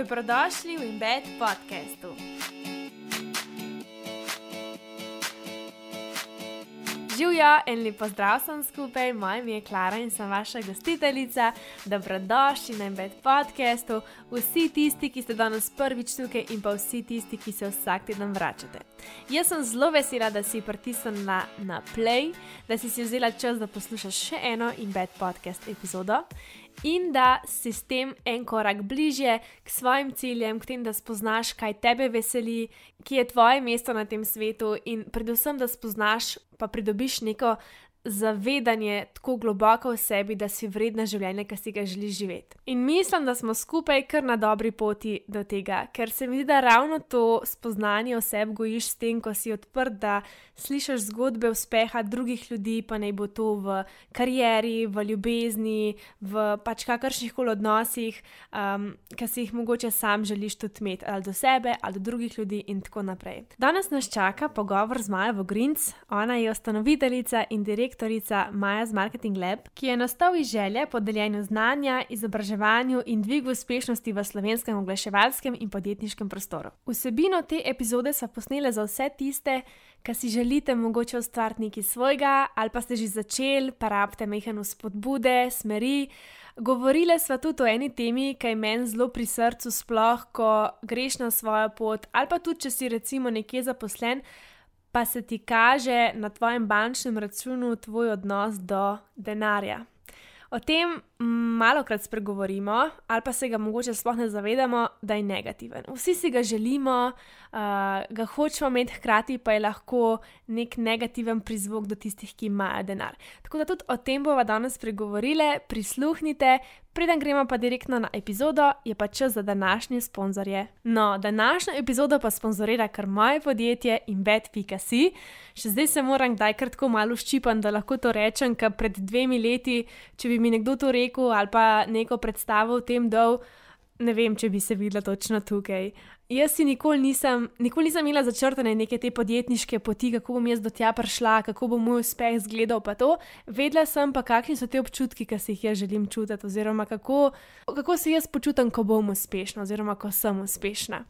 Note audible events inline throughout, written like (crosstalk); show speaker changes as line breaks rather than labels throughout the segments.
Dobrodošli v Embed podkastu. Živijo in lepo zdrav sem skupaj, moje ime je Klara in sem vaša gostiteljica. Dobrodošli na Embed podkastu, vsi tisti, ki ste danes prvič tukaj in pa vsi tisti, ki se vsak teden vračate. Jaz sem zelo vesela, da si pritisnila na play, da si si vzela čas, da poslušaš še eno Embed podcast epizodo in da si s tem en korak bližje k svojim ciljem, k tem, da spoznaš, kaj tebe veseli, ki je tvoje mesto na tem svetu, in predvsem, da spoznaš, pa pridobiš neko zavedanje tako globoko v sebi, da si vredna življenja, ki si ga želiš živeti. In mislim, da smo skupaj kar na dobri poti do tega, ker se mi zdi, da ravno to spoznanje o sebi gojiš s tem, ko si odprt, da slišiš zgodbe uspeha drugih ljudi, pa naj bo to v karieri, v ljubezni, v pač kakršnih koli odnosih, um, ki si jih mogoče sam želiš tudi imeti, ali do sebe, ali do drugih ljudi, in tako naprej. Danes nas čaka pogovor z Majo Vogrinc, ona je ustanoviteljica in direktorica direktorica Maja z Marketing Lab, ki je nastal iz želje po deljenju znanja, izobraževanju in dvigu uspešnosti v slovenskem oglaševalskem in podjetniškem prostoru. Vsebino te epizode so posnele za vse tiste, ki si želite mogoče ustvariti nekaj svojega, ali pa ste že začeli, pa rabite mehano spodbude, smeri. Govorile sva tudi o eni temi, ki je meni zelo pri srcu, sploh ko greš na svojo pot, ali pa tudi, če si recimo nekje zaposlen, pa se ti kaže na tvojem bančnem računu tvoj odnos do denarja. O tem malo krat spregovorimo, ali pa se ga mogoče sploh ne zavedamo, da je negativen. Vsi si ga želimo, uh, ga hočemo imeti, hkrati pa je lahko nek negativen prizvok do tistih, ki imajo denar. Tako da tudi o tem bomo danes spregovorili, prisluhnite, Preden gremo pa direktno na epizodo, je pa čas za današnje sponzorje. No, današnjo epizodo pa sponzorira kar moje podjetje InVet.si. Še zdaj se moram kdaj kratko malo ščipan, da lahko to rečem, ker pred dvemi leti, če bi mi nekdo to rekel ali pa neko predstavo v tem dol, ne vem, če bi se videla točno tukaj. Jaz si nikoli nisem, nikoli nisem imela začrtane neke te podjetniške poti, kako bom jaz do tja prišla, kako bo moj uspeh izgledal. Pa to, vedela sem pa, kakšni so te občutki, ki si jih jaz želim čutiti, oziroma kako, kako se jaz počutim, ko bom uspešna, oziroma ko sem uspešna.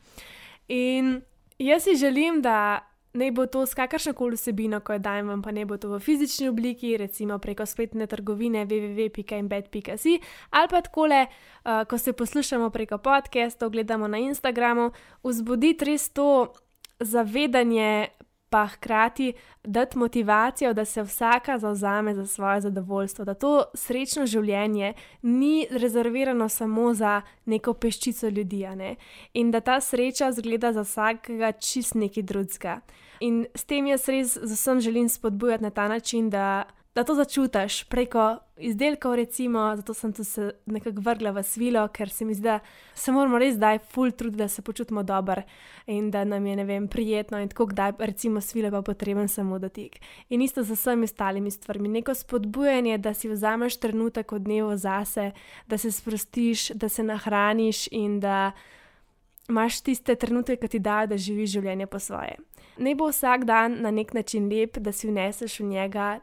In jaz si želim, da ne bo to s kakršno koli vsebino, ko jo dajem vam, pa ne bo to v fizični obliki, recimo preko spletne trgovine www.embed.si ali pa takole, uh, ko se poslušamo preko podcastov, gledamo na Instagramu, vzbuditi res to zavedanje, pa hkrati dati motivacijo, da se vsaka zauzame za svoje zadovoljstvo, da to srečno življenje ni rezervirano samo za neko peščico ljudi, ne? in da ta sreča zgleda za vsakega čist neki drugega. In s tem jaz res z vsem želim spodbujati na ta način, da da to začutiš preko izdelkov, recimo, zato sem se nekako vrgla v svilo, ker se mi zdi, da se moramo res zdaj full truditi, da se počutimo dobro in da nam je, ne vem, prijetno in tako, da recimo svile pa potreben samo dotik. In isto z vsemi ostalimi stvarmi, neko spodbujanje, da si vzameš trenutek od dneva zase, da se sprostiš, da se nahraniš in da imaš tiste trenutke, ki ti dajo, da živiš življenje po svoje. Ne bo vsak dan na nek način lep, da si vneseš v njega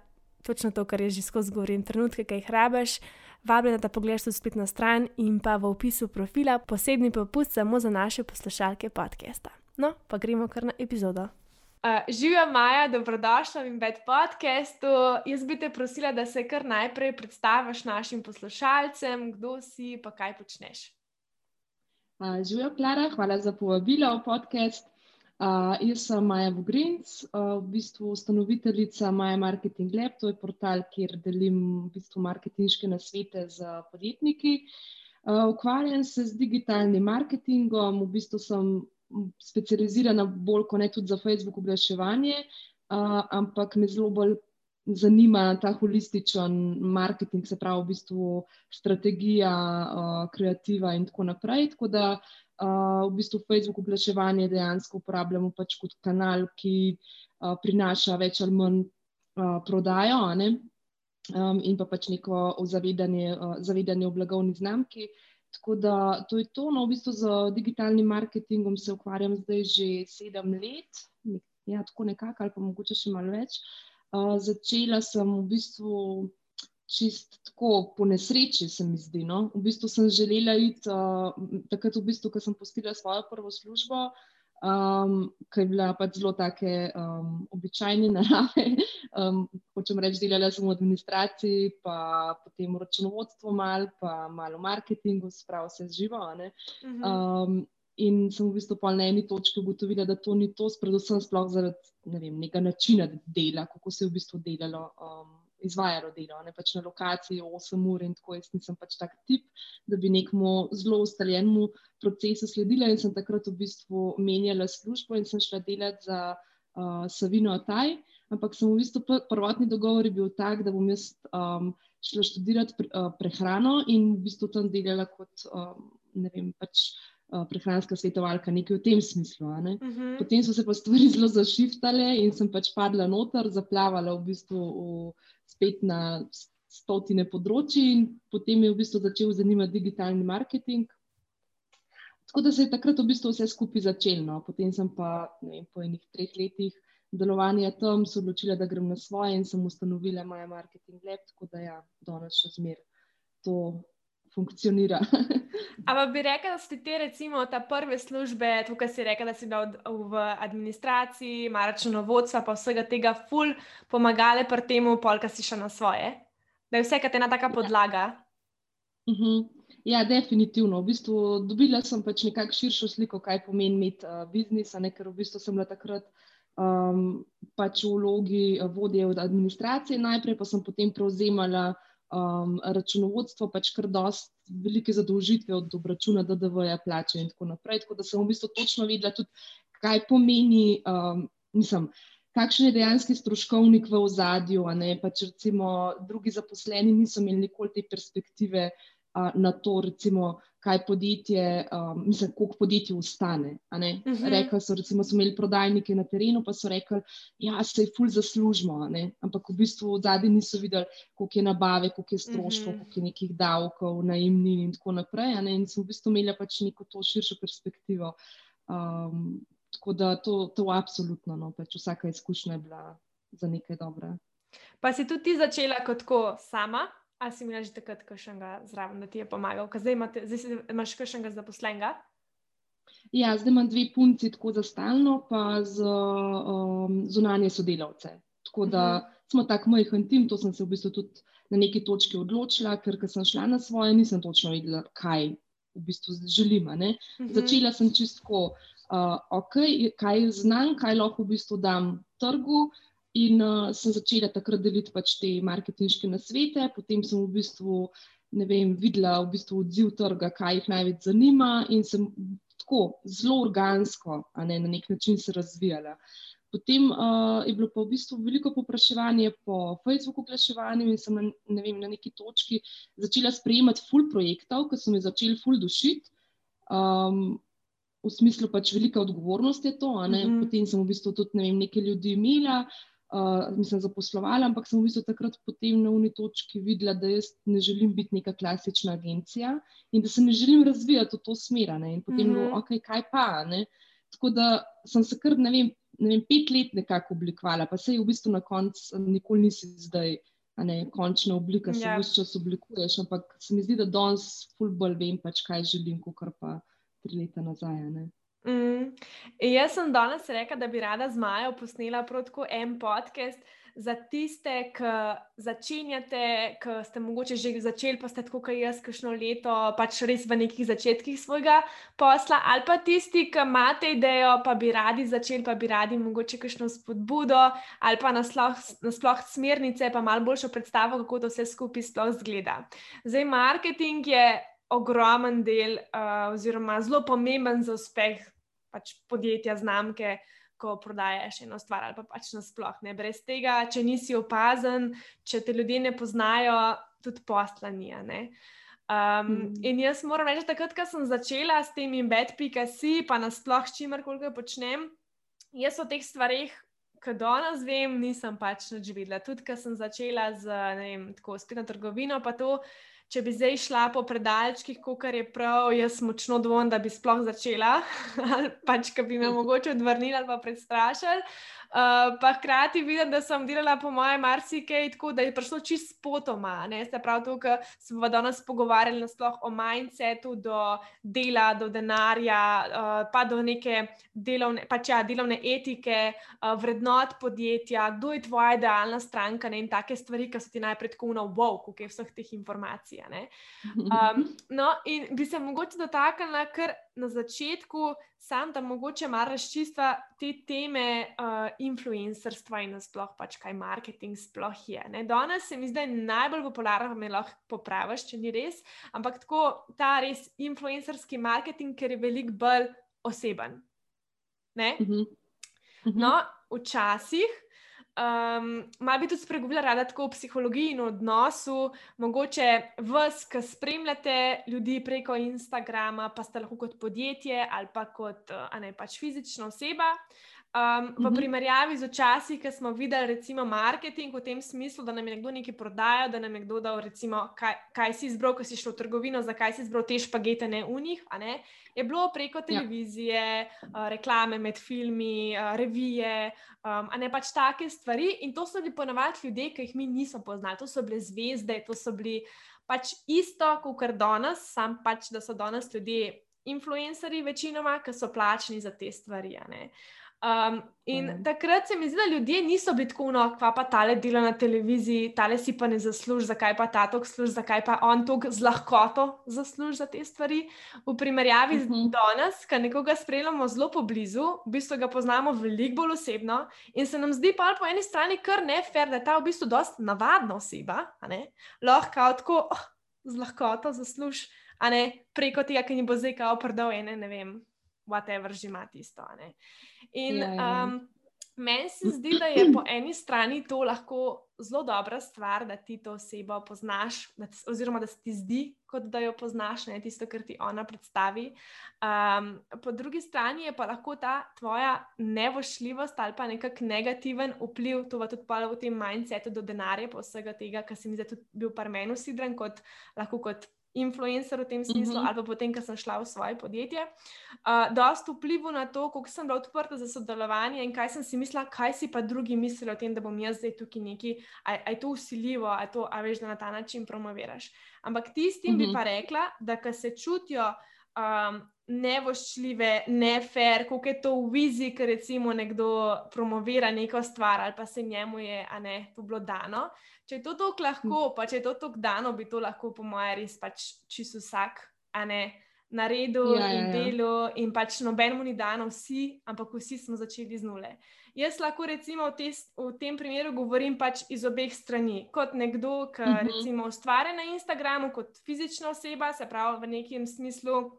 točno to, kar je že skozi govorim, trenutke, ki jih rabiš. Vabim, da pogledaš tudi spletno stran in pa v opisu profila posebni popust samo za naše poslušalke podcasta. No, pa gremo kar na epizodo. Uh, Živijo Maja, dobrodošla v Embed podcastu. Jaz bi te prosila, da se kar najprej predstaviš našim poslušalcem, kdo si in kaj počneš.
Uh, Živijo Klara, hvala za povabilo v podcast. Uh, jaz sem Maja Vogrinc, uh, v bistvu ustanoviteljica Maja Marketing Lab, to je portal, kjer delim v bistvu marketinške nasvete z podjetniki. Uh, ukvarjam se z digitalnim marketingom, v bistvu sem specializirana bolj kot ne tudi za Facebook oglaševanje, uh, ampak me zelo bolj zanima ta holističen marketing, se pravi v bistvu strategija, uh, kreativa in tako naprej. Tako da, v bistvu Facebook oglaševanje dejansko uporabljamo pač kot kanal, ki uh, prinaša več ali manj uh, prodajo um, in pa pač neko zavedanje, uh, zavedanje o blagovni znamki. Tako da to je to. No, v bistvu z digitalnim marketingom se ukvarjam zdaj že sedem let, ja, tako nekako, ali pa mogoče še malo več. Uh, začela sem v bistvu čist tako po nesreči, se mi zdi. No? V bistvu sem želela iti, uh, takrat, v bistvu, ko sem postila svojo prvo službo, um, ki je bila pač zelo take um, običajne (laughs) narave. Um, hočem reči, delala sem v administraciji, pa potem v računovodstvu, malo, pa malo marketingu, spravo se živo. Um, in sem v bistvu na eni točki ugotovila, da to ni to, predvsem zaradi ne vem, nekega načina dela, kako se je v bistvu delalo. Um, izvajalo delo, ne pač na lokaciji 8 ur in tako. Jaz nisem pač tak tip, da bi nekmu zelo ustaljenemu procesu sledila in sem takrat v bistvu menjala službo in sem šla delati za uh, Savino Ataj. Ampak sem v bistvu prvotni dogovor bil tak, da bom jaz um, šla študirati pre, uh, prehrano in v bistvu tam delala kot um, ne vem. Pač, prehranska svetovalka, nekaj v tem smislu. Uh mhm. -huh. Potem so se pa stvari zelo zašiftale in sem pač padla noter, zaplavala v bistvu v spet na stotine področji, in potem je v bistvu začel zanimati digitalni marketing. Tako da se je takrat v bistvu vse skupaj začelo. No. Potem sem pa vem, po enih treh letih delovanja tam se odločila, da grem na svoje in sem ustanovila Maja Marketing Lab, tako da ja, danes še zmeraj to funkcionira. (laughs)
Ampak bi rekel, da so ti recimo ta prve službe, tukaj si rekel, da si bil v administraciji, ima računovodstva, pa vsega tega ful pomagale pri tem, polka si šel na svoje. Da je vse, kar te ena taka podlaga.
Uh mhm. -huh. Ja, definitivno. V bistvu dobila sem pač nekako širšo sliko, kaj pomeni imeti uh, biznis, ne, ker v bistvu sem bila takrat um, pač v vlogi uh, vodje od administracije, najprej pa sem potem prevzemala um, računovodstvo pač kar dost velike zadolžitve od obračuna DDV-ja, plače in tako naprej. Tako da sem v bistvu točno vedela tudi, kaj pomeni, um, mislim, kakšen je dejanski stroškovnik v ozadju, a ne pač recimo drugi zaposleni niso imeli nikoli te perspektive uh, na to, recimo, kaj podjetje, um, mislim, koliko podjetje ustane. Uh mhm. -huh. Rekli so, recimo, so imeli prodajnike na terenu, pa so rekli, da se je ful zaslužimo, ampak v bistvu v zadnji niso videli, koliko je nabave, koliko je stroškov, uh mhm. -huh. koliko je nekih davkov, najemnin in tako naprej. In so v bistvu imeli pač neko to širšo perspektivo. Um, tako da to, to absolutno, no, pač vsaka izkušnja je bila za nekaj dobra.
Pa si tudi začela kot sama? Ali si imel že takrat kakšnega zraven, da ti je pomagal, ker zdaj, imate, zdaj imaš kakšnega zaposlenega?
Ja, zdaj imam dve punci, tako za stalno, pa z um, zunanje sodelavce. Tako da uh mhm. -huh. smo tako majhen tim, to sem se v bistvu tudi na neki točki odločila, ker sem šla na svoje, nisem točno vedela, kaj v bistvu želim. Uh mhm. -huh. Začela sem čisto, uh, okay, kaj znam, kaj lahko v bistvu dam trgu. In uh, sem začela takrat deliti pač te marketinške nasvete, potem sem v bistvu vem, videla v bistvu odziv trga, kaj jih največ zanima, in sem tako zelo organsko, a ne na nek način se razvijala. Potem uh, je bilo pa v bistvu veliko popraševanje po Facebooku, oglaševanju, in sem na, ne vem, na neki točki začela sprejemati full projektov, ki so mi začeli full dušiti. Um, v smislu pač velika odgovornost je to. Mm -hmm. Potem sem v bistvu tudi ne vem, nekaj ljudi imela uh, mislim, zaposlovala, ampak sem v bistvu takrat potem na uni točki videla, da jaz ne želim biti neka klasična agencija in da se ne želim razvijati v to smer. In potem, mm -hmm. no, ok, kaj pa. Ne? Tako da sem se kar, ne vem, ne vem pet let nekako oblikovala, pa se je v bistvu na koncu nikoli nisi zdaj. Ne, končna oblika se ja. vse čas oblikuješ, ampak se mi zdi, da danes fulbol vem, pač, kaj želim, kot pa tri leta nazaj. Ne.
Mm. Jaz sem danes rekla, da bi rada z Majo posnela protko en podcast za tiste, ki začenjate, ki ste mogoče že začeli, pa ste tako kot jaz, kakšno leto, pač res v nekih začetkih svojega posla, ali pa tisti, ki imate idejo, pa bi radi začeli, pa bi radi mogoče kakšno spodbudo, ali pa nasploh na smernice, pa malo boljšo predstavo, kako to vse skupaj sploh zgleda. Zdaj, marketing je. Ogromen del, uh, oziroma zelo pomemben za uspeh pač podjetja, znamke, ko prodajaš eno stvar ali pa pač nasplošno. Brez tega, če nisi opazen, če te ljudje ne poznajo, tudi posla ni. Um, mm. In jaz moram reči, takrat, ko sem začela s tem embed.si, pa nasplošno s čimer koli počnem, jaz o teh stvarih, ki danes vem, nisem pač nič videla. Tudi, ko sem začela z, ne vem, tako spletno trgovino, pa to če bi zdaj šla po predalčkih, kot je prav, jaz močno dvomim, da bi sploh začela, ali (laughs) pač, ki bi me mogoče odvrnili ali pa predstrašili. Uh, pa hkrati vidim, da sem delala po mojem marsikaj tako, da je prišlo čist spotoma. Se pravi, to, kar smo danes pogovarjali o mindsetu, do dela, do denarja, uh, pa do neke delovne, pač ja, delovne etike, uh, vrednot podjetja, kdo je tvoja idealna stranka ne? in take stvari, ki so ti najprej tako na wow, kot je vseh teh informacij. (laughs) Um, no, in bi se mogoče dotaknila, ker na začetku sam, da mogoče malo razčistva te teme uh, influencerstva in nasploh pač kaj marketing sploh je. Ne? Danes se mi zdi najbolj popularno, da me lahko popraviš, če ni res, ampak tako ta res influencerski marketing, ker je veliko bolj oseben. Uh -huh. No, včasih Um, Malo bi tudi spregovorila rada tako o psihologiji in odnosu, mogoče vas, ki spremljate ljudi preko Instagrama, pa ste lahko kot podjetje ali pa kot ne, pač fizična oseba. Um, v mhm. primerjavi z časi, ki smo videli, recimo, marketing v tem smislu, da nam je nekdo nekaj prodajal, da nam je kdo dal, recimo, kaj, kaj si izbral, ko si šel v trgovino, zakaj si izbral te špagete, ne v njih, je bilo preko ja. televizije, ja. uh, reklame med filmi, uh, revije, um, a ne pač take stvari. In to so bili ponovadi ljudje, ki jih mi nismo poznali, to so bile zvezde, to so bili pač isto, kot kar danes, sam pač, da so danes ljudje. Influencerji, večinoma, ki so plačni za te stvari. Um, in mm. takrat se mi zdi, da ljudje niso bili tako, no, kva pa tale dela na televiziji, tale si pa ne zasluži, zakaj pa ta tok služi, zakaj pa on tok z lahkoto zasluži za te stvari. V primerjavi z mm -hmm. danes, ki nekoga spremljamo zelo poblizu, v bistvu ga poznamo veliko bolj osebno in se nam zdi pa po eni strani kar ne fair, da je ta v bistvu dost navadna oseba, lahko tako oh, z lahkoto zasluži, a ne preko tega, ki ni bo zdaj kao prdel ene, ne vem, whatever že ima tisto. In ja, ja. um, meni se zdi, da je po eni strani to lahko zelo dobra stvar, da ti to osebo poznaš, da oziroma da se ti zdi, kot da jo poznaš, ne tisto, kar ti ona predstavi. Um, po drugi strani je pa lahko ta tvoja nevošljivost ali pa nekak negativen vpliv, to pa tudi v tem mindsetu do denarja, pa vsega tega, kar se mi zdi, tudi bil par meni usidren, kot lahko kot influencer v tem smislu, uh mhm. -huh. ali pa potem, ko sem šla v svoje podjetje. Uh, dost vplivu na to, koliko sem bila odprta za sodelovanje in kaj sem si mislila, kaj si pa drugi mislijo o tem, da bom jaz zdaj tukaj neki, a je to usiljivo, a, to, a veš, da na ta način promoviraš. Ampak tistim uh -huh. bi mhm. pa rekla, da se čutijo. Um, Nevoščljive, ne fair, kako je to v viziji, ker recimo nekdo promovira neko stvar ali pa se njemu je, a ne, to bilo dano. Če je to tako lahko, pa če je to tako dano, bi to lahko, po mojem, res pač čisto vsak, a ne na redu ja, ja, in ja. delu, in pač nobenemu ni dano, vsi, ampak vsi smo začeli z nule. Jaz lahko recimo v, te, v tem primeru govorim pač iz obeh strani. Kot nekdo, ki uh mhm. -huh. recimo ustvarja na Instagramu, kot fizična oseba, se pravi v nekem smislu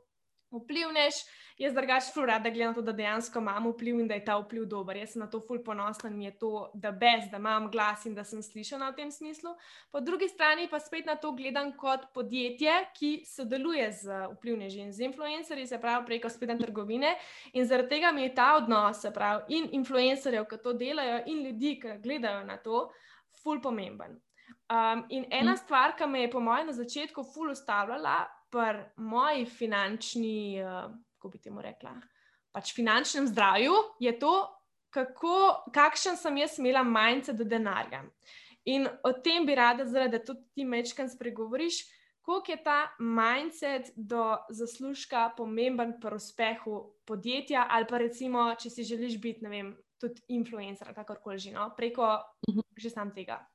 vplivneš. Jaz drugače ful rada gledam to, da dejansko imam vpliv in da je ta vpliv dober. Jaz sem na to ful ponosna in mi je to, da bez, da imam glas in da sem slišana v tem smislu. Po drugi strani pa spet na to gledam kot podjetje, ki sodeluje z vplivneži in z influencerji, se pravi preko spletne trgovine. In zaradi tega mi je ta odnos, se pravi in influencerjev, ki to delajo, in ljudi, ki gledajo na to, ful pomemben. Um, in ena mm. stvar, ki me je po mojem na začetku ful ustavljala, pri moji finančni, uh, kako bi temu rekla, pač finančnem zdravju, je to, kako, kakšen sem jaz imela majce do denarja. In o tem bi rada, da tudi ti mečkam spregovoriš, koliko je ta mindset do zaslužka pomemben pri uspehu podjetja, ali pa recimo, če si želiš biti, ne vem, tudi influencer, kakorkoli že, no? preko uh mhm. -huh. že sam tega.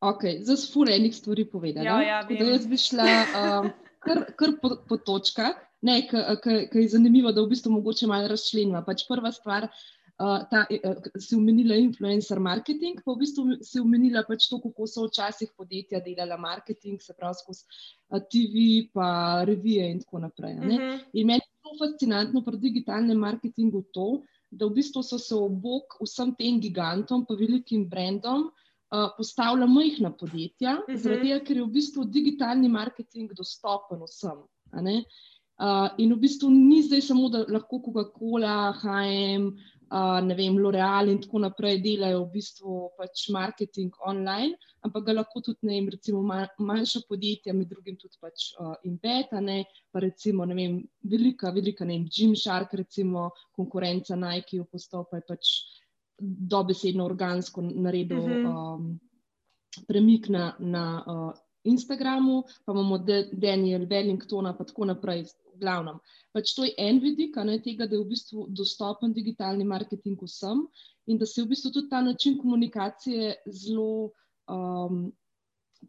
Ok, zdaj smo enih stvari povedali. Ja, ja, jaz bi šla um, kar, kar po, po točkah, ki je zanimivo, da v bistvu mogoče malo razčlenimo. Pač prva stvar, uh, ta, uh, si omenila influencer marketing, pa v bistvu si omenila pač to, kako so včasih podjetja delala marketing, se pravi skozi uh, TV, pa revije in tako naprej. Uh mhm. -huh. In meni je zelo fascinantno pri digitalnem marketingu to, da v bistvu so se ob bok vsem tem gigantom, pa velikim brendom, uh, postavlja majhna podjetja, uh mhm. -huh. zaradi tega, ker je v bistvu digitalni marketing dostopen vsem. Uh, in v bistvu ni zdaj samo, da lahko Coca-Cola, HM, uh, ne vem, L'Oreal in tako naprej delajo v bistvu pač marketing online, ampak ga lahko tudi, ne vem, recimo manjša podjetja, med drugim tudi pač uh, Inveta, ne, pa recimo, ne vem, velika, velika, ne vem, Gymshark, recimo konkurenca Nike, postal pa je pač dobesedno organsko naredil uh -huh. um, premik na, na uh, Instagramu, pa imamo Daniel Wellingtona, pa tako naprej, v glavnem. Pač to je en vidik, ne, tega, da je v bistvu dostopen digitalni marketing vsem in da se v bistvu tudi ta način komunikacije zelo um,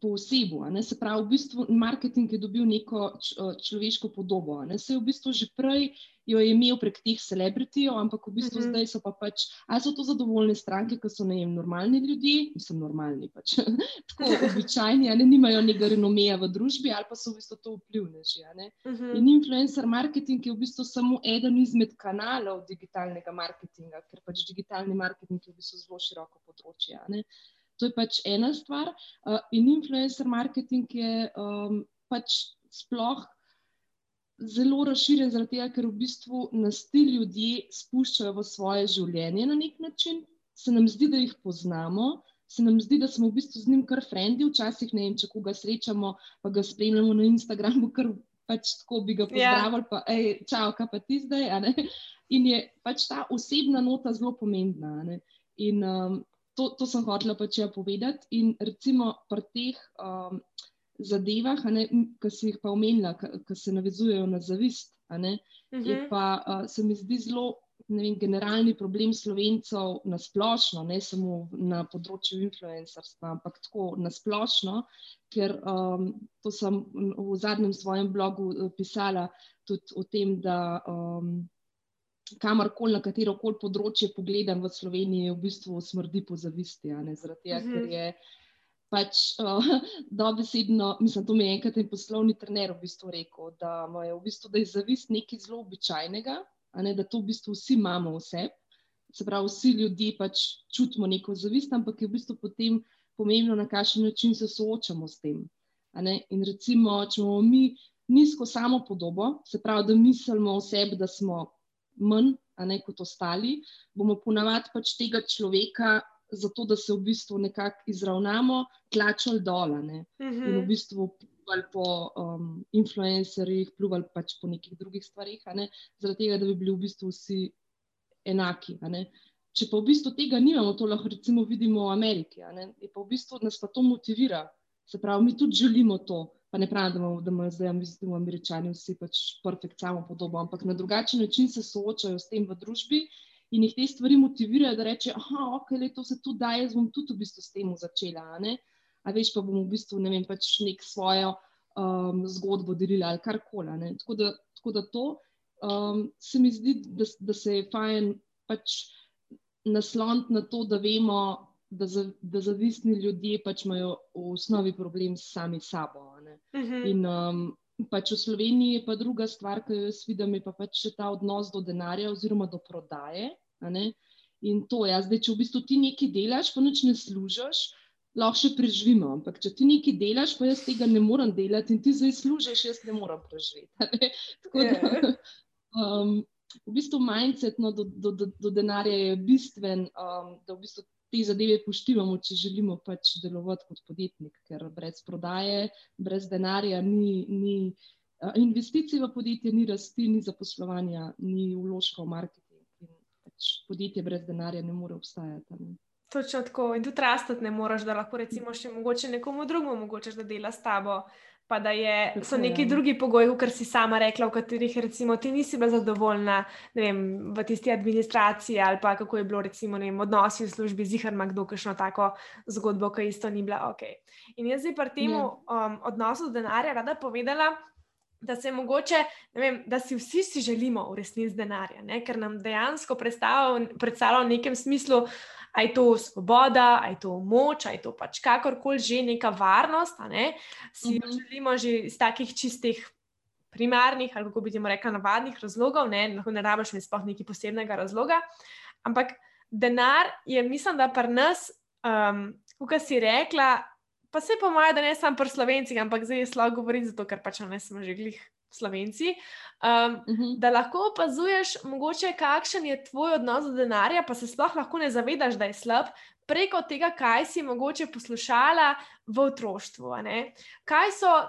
po osebu. Se pravi, v bistvu marketing je dobil neko človeško podobo. Ne? Se je v bistvu že prej jo imel prek teh celebritijev, ampak v bistvu uh mhm. -huh. zdaj so pa pač, ali so to zadovoljne stranke, ki so ne vem, normalni ljudje, mislim, normalni pač, (laughs) tako običajni, ali nimajo nekega renomeja v družbi, ali pa so v bistvu to vplivneži. Uh mhm. -huh. In influencer marketing je v bistvu samo eden izmed kanalov digitalnega marketinga, ker pač digitalni marketing je v bistvu zelo široko področje. To je pač ena stvar. Uh, in influencer marketing je um, pač sploh zelo razširjen, zaradi tega, ker v bistvu nas ti ljudje spuščajo v svoje življenje na nek način. Se nam zdi, da jih poznamo, se nam zdi, da smo v bistvu z njim kar frendi, včasih ne vem, če koga srečamo, pa ga spremljamo na Instagramu, ker pač tako bi ga ja. pozdravili, yeah. pa hej, čau, kaj pa ti zdaj. In je pač ta osebna nota zelo pomembna. In um, to, to sem hotela pač ja povedati. In recimo pri teh um, zadevah, ki si jih pa omenila, ki se navezujejo na zavist, ne, uh -huh. je mhm. pa uh, se mi zdi zelo. Vem, generalni problem slovencev na splošno, ne samo na področju influencerstva, ampak tako na splošno, ker um, to sem v zadnjem svojem blogu uh, pisala tudi o tem, da um, kamorkoli, na katero koli področje pogledam v Sloveniji, v bistvu smrdi po zavisti. Zaradi tega, ker mhm. je pač (laughs) uh, dobesedno, mislim, to mi je enkrat en poslovni trener v bistvu rekel, da, je, v bistvu, da je zavist nekaj zelo običajnega, ne, da to v bistvu vsi imamo vse. Se pravi, vsi ljudje pač čutimo neko zavist, ampak je v bistvu potem pomembno, na kakšen način se soočamo s tem. In recimo, če imamo mi nizko samo podobo, se pravi, da mislimo o sebi, da smo manj ne, kot ostali, bomo ponavadi pač tega človeka, zato da se v bistvu nekako izravnamo, tlačili dol. Uh -huh. In v mhm. bistvu pluvali po um, influencerjih, pluvali pač po nekih drugih stvarih, zaradi tega, da bi bili v bistvu vsi enaki. Če pa v bistvu tega nimamo, to lahko recimo vidimo v Ameriki, je pa v bistvu nas pa to motivira. Se pravi, mi tudi želimo to pa ne pravim, da imamo, da imamo zdaj, mislim, američani vsi pač perfekt samo podobo, ampak na drugačen način se soočajo s tem v družbi in jih te stvari motivirajo, da reče, ah, ok, le to se tudi da, jaz bom tudi v bistvu s tem začela, a, a veš, pa bom v bistvu, ne vem, pač nek svojo um, zgodbo delila ali karkoli. Tako, tako da to um, se mi zdi, da, da se je fajn pač nasloniti na to, da vemo, da, za, da zavistni ljudje pač imajo v osnovi problem sami sabo. Uh mhm. -huh. In um, pač v Sloveniji je pa druga stvar, ki jo jaz vidim, je pa pač ta odnos do denarja oziroma do prodaje. In to je, ja, zdaj, če v bistvu ti nekaj delaš, pa nič ne služiš, lahko še preživimo. Ampak če ti nekaj delaš, pa jaz tega ne morem delati in ti zdaj služiš, jaz ne morem preživeti. (laughs) Tako da. Ja. (laughs) Um, v bistvu mindset no, do, do, do, do denarja je bistven, um, da v bistvu te zadeve poštivamo, če želimo pač delovati kot podjetnik, ker brez prodaje, brez denarja ni, ni investicij v podjetje, ni rasti, ni zaposlovanja, ni vložka v marketing. In pač podjetje brez denarja ne more obstajati. Ne.
Točno tako. In tudi rastati ne moreš, da lahko recimo še mogoče nekomu drugemu omogočaš, da dela s tabo pa da je, so neki drugi pogoji, kot si sama rekla, v katerih recimo, ti nisi bila zadovoljna vem, v tisti administraciji ali pa kako je bilo recimo, vem, odnosi v službi z jihar, kdo kakšno tako zgodbo, ki isto ni bila ok. In jaz zdaj pri tem ja. um, odnosu do denarja rada povedala. Da se mogoče, vem, da si vsi si želimo uresničiti denarja, ne? ker nam dejansko predstavlja v nekem smislu, uh, aj to svoboda, aj to moč, aj to pač kakorkoli že neka varnost, ne? si mm -hmm. želimo že iz takih čistih. Primarnih, ali kako bi ti rekla, navadnih razlogov, ne, lahko ne rabiš mi sploh neki posebnega razloga. Ampak denar je, mislim, da pri nas, um, kot si rekla, pa se po mojem, da ne samo pri slovencih, ampak zdaj je slabo govoriti, zato ker pač ne smo že glih slovenci. Um, uh -huh. Da lahko opazuješ, mogoče kakšen je tvoj odnos do denarja, pa se sploh lahko ne zavedaš, da je slab, preko tega, kaj si mogoče poslušala v otroštvu.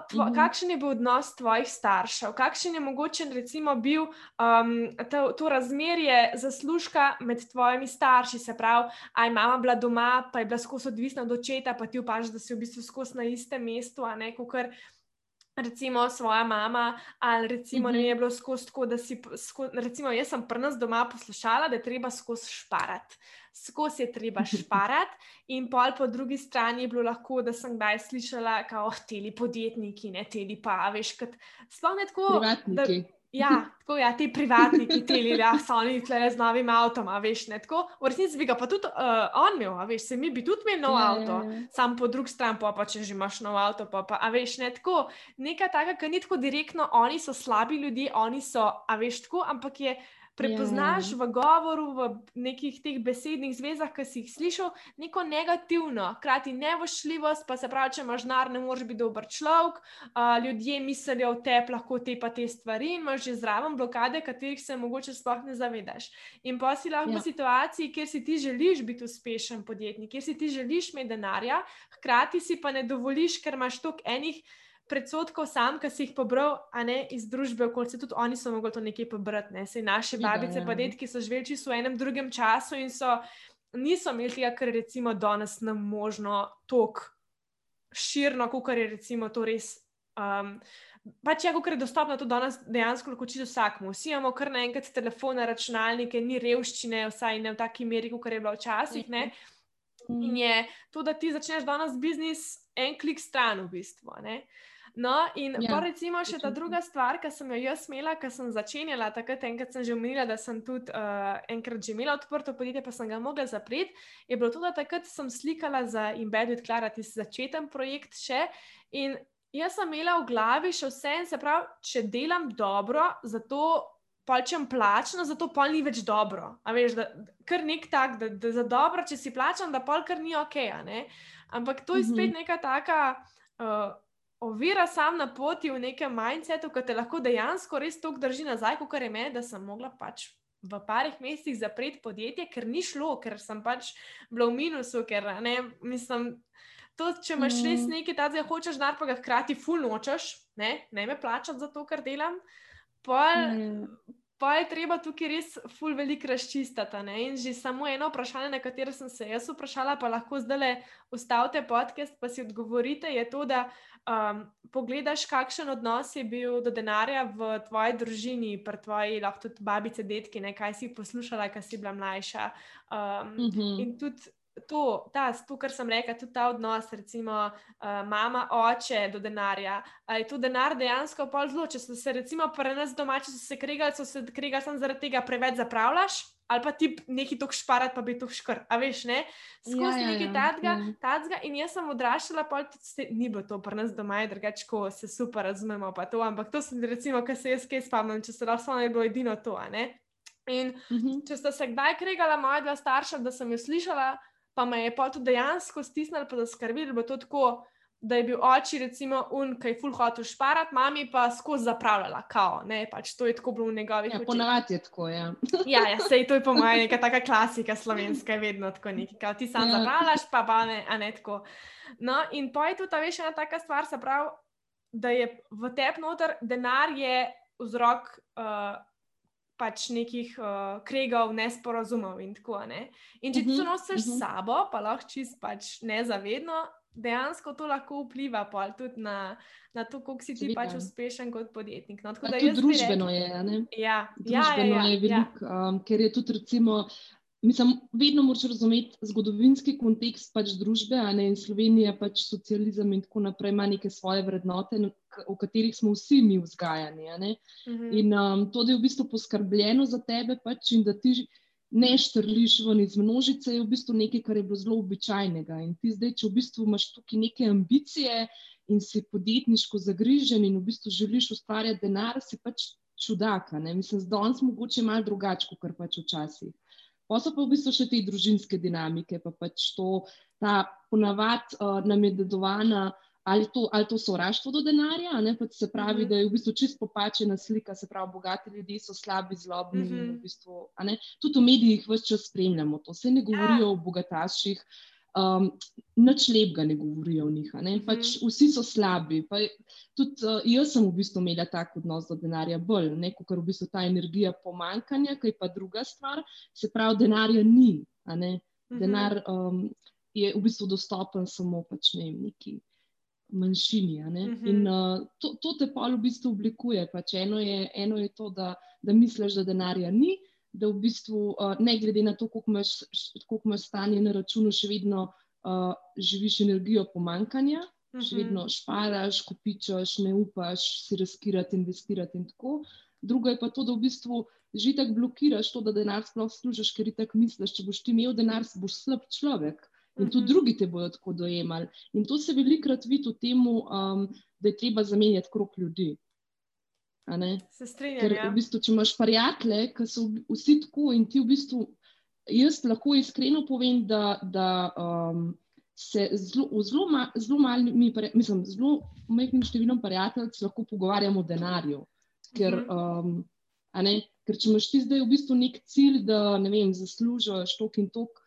Tvo, mhm. kakšen je bil odnos tvojih staršev, kakšen je mogoče recimo, bil um, to, to razmerje zaslužka med tvojimi starši, se pravi, aj mama bila doma, pa je bila skozi odvisna od očeta, pa ti opažaš, da si v bistvu skozi na istem mestu, a ne kar recimo svoja mama, ali recimo mm -hmm. ne je bilo skozi tako, da si, sko, recimo jaz sem pri nas doma poslušala, da je treba skozi šparati. Skozi je treba (laughs) šparati, in pol po drugi strani je bilo lahko, da sem kdaj slišala, kao, teli podjetniki, ne teli pa, veš, kot sploh ne tako. Da, Ja, tako je, ja, ti privatniki, ti ljudje, ja, so oni tle z novim avtom, a veš, ne tako. V resnici bi ga pa tudi uh, on imel, a veš, se mi bi tudi imel nov ja, ja avto, ja, ja. sam po drugi strani pa, pa če že imaš nov avto, pa, pa a veš, ne tako. Nekaj takega, ki ni tako direktno, oni so slabi ljudje, oni so, a veš, tako, ampak je prepoznaš yeah. v govoru, v nekih teh besednih zvezah, ki si jih slišal, neko negativno, hkrati nevošljivost, pa se pravi, če imaš denar, ne moreš biti dober človek, uh, ljudje mislijo o tebi, lahko te pa te stvari in imaš že zraven blokade, katerih se mogoče sploh ne zavedaš. In pa si lahko yeah. v ja. situaciji, kjer si ti želiš biti uspešen podjetnik, kjer si ti želiš imeti denarja, hkrati si pa ne dovoliš, ker imaš toliko enih predsotkov sam, ki si jih pobral, a ne iz družbe, okolice, tudi oni so mogli to nekaj pobrati. Ne? Sej naše babice, pa ja. detki so živeli čisto v enem drugem času in so, niso imeli tega, kar je recimo danes nam možno tok širno, kot je recimo to res. Um, Pač je, kako je dostopno to danes, dejansko lahko čisto vsakmu. Vsi imamo kar naenkrat telefone, računalnike, ni revščine, vsaj ne v taki meri, kot je bilo včasih. Ne? In mhm. je to, da ti začneš danes biznis en klik stran, v bistvu. Ne? No, in ja, pa recimo še ta druga stvar, ki sem jo jaz imela, ki sem začenjala, takrat enkrat sem že omenila, da sem tudi uh, enkrat že imela odprto podjetje, pa sem ga mogla zapreti, je bilo to, da takrat sem slikala za Embedded Clara, tisti začeten projekt še. In jaz sem imela v glavi še vse, in se pravi, če delam dobro, zato palčem plačno, zato pa ni več dobro. A veš, da kar nek tak, da, da za dobro, če si plačam, da pol kar ni ok. Ampak to je spet mhm. neka taka. Uh, ovira sam na poti v nekem mindsetu, ki te lahko dejansko res toliko drži nazaj, kot je meni, da sem mogla pač v parih mesecih zapreti podjetje, ker ni šlo, ker sem pač bila v minusu, ker ne, mislim. To, če imaš res mm. nekaj, da zdaj hočeš denar, pa ga hkrati ful nočeš, ne, ne me plačati za to, kar delam, pa, mm. Pa je treba tukaj res ful veliko razčistiti. In že samo eno vprašanje, na katero sem se jaz vprašala, pa lahko zdaj le ustavite podcast, pa si odgovorite, je to, da um, pogledaš, kakšen odnos je bil do denarja v tvoji družini, pri tvoji, lahko tudi babice, detki, ne, kaj si poslušala, kaj si bila mlajša. Um, mm -hmm. In tudi to, ta, to, kar sem rekla, tudi ta odnos, recimo uh, mama, oče do denarja. Je to denar dejansko pol zelo, če se recimo pri nas doma, če so se kregali, so se kregali samo zaradi tega, preveč zapravljaš ali pa ti nekaj tok šparati, pa bi to škrt. A veš, ne? Skozi ja, ja, nekaj tadga, ja. tadga. In jaz sem odraščala, pa tudi ni bilo to, pa nas doma je drugače, ko se super razumemo, pa to. Ampak to sem, recimo, kar se jaz kaj spomnim, če se lahko ne bilo edino to, a ne. In uh mhm. -huh. če sta se kdaj kregala moja dva starša, da sem jo slišala, pa me je pa tudi dejansko stisnila, pa da bo to tako da je bil oči, recimo, un, ki je full hotel šparati, mami pa skozi zapravljala, kao, ne, pač to je tako bilo v njegovih.
Ja, ponavadi je tako, ja. (laughs)
ja, ja, sej to je po mojem neka taka klasika slovenska, vedno tako neki, kao ti sam ja. zapravljaš, pa pa ne, a ne tako. No, in pa je tudi ta veš ena taka stvar, se pravi, da je v tep noter denar je vzrok. Uh, Pač nekih uh, kregov, nesporazumov, in tako naprej. In če ti to nosiš s uh -huh. sabo, pa lahko čist pač nezavedno, dejansko to lahko vpliva tudi na, na to, kako si ti Svita. pač uspešen kot podjetnik. No,
tudi družbeno rekel, je. Ne?
Ja,
družbeno
ja, ja,
je ja. veliko, ja. um, ker je tudi, recimo, mislim, vedno moraš razumeti zgodovinski kontekst pač družbe. Ne, in Slovenija, pač socializem in tako naprej, ima neke svoje vrednote, v katerih smo vsi mi vzgajani. Uh mhm. -huh. In um, to, da je v bistvu poskrbljeno za tebe, pač, in da ti ne štrliš ven iz množice, je v bistvu nekaj, kar je bilo zelo običajnega. In ti zdaj, če v bistvu imaš tukaj neke ambicije in si podjetniško zagrižen in v bistvu želiš ustvarjati denar, si pač čudaka. Ne? Mislim, da danes mogoče malo drugače, kot pač včasih. Pa so pa v bistvu še te družinske dinamike, pa pač to, ta ponavadi uh, nam je dedovana. Ali to, ali to sovraštvo do denarja, ne, se pravi, mm -hmm. da je v bistvu čisto popačena slika, se pravi, bogati ljudje so slabi, zlobni. Mm -hmm. v bistvu, Tudi v medijih vse čas spremljamo to, vse ne govorijo ja. o bogataših, um, nič lepega ne govorijo o njih. Mm -hmm. pač vsi so slabi. Pa, tudi uh, jaz sem v bistvu imela tak odnos do denarja, bolj kot v bistvu ta energija pomankanja, ki je pa druga stvar. Se pravi, denarja ni. -hmm. Denar um, je v bistvu dostopen samo pač, ne vem, neki manjšini. Uh -huh. In uh, to, to te pa v bistvu oblikuje. Pač eno, je, eno je to, da, da misliš, da denarja ni, da v bistvu, uh, ne glede na to, koliko imaš, koliko imaš stanje na računu, še vedno uh, živiš energijo pomankanja. Uh -huh. Še vedno šparaš, kupičaš, ne upaš si razkirati, investirati in tako. Drugo je pa to, da v bistvu že tako blokiraš to, da denar sploh služiš, ker ti tako misliš, če boš ti imel denar, boš slab človek in tudi drugi te bodo tako dojemali. In to se velikokrat vidi v tem, um, da je treba zamenjati krok ljudi.
Se strinjam.
Ker
ja.
v bistvu, če imaš prijatelje, ki so vsi tako in ti v bistvu, jaz lahko iskreno povem, da. da um, Se zelo, zelo, zelo malimi, mislim, zelo majhnim številom prijateljev lahko pogovarjamo o denarju. Ker, um, ker če imaš ti zdaj v bistvu nek cilj, da ne vem, zaslužiš tok in tok,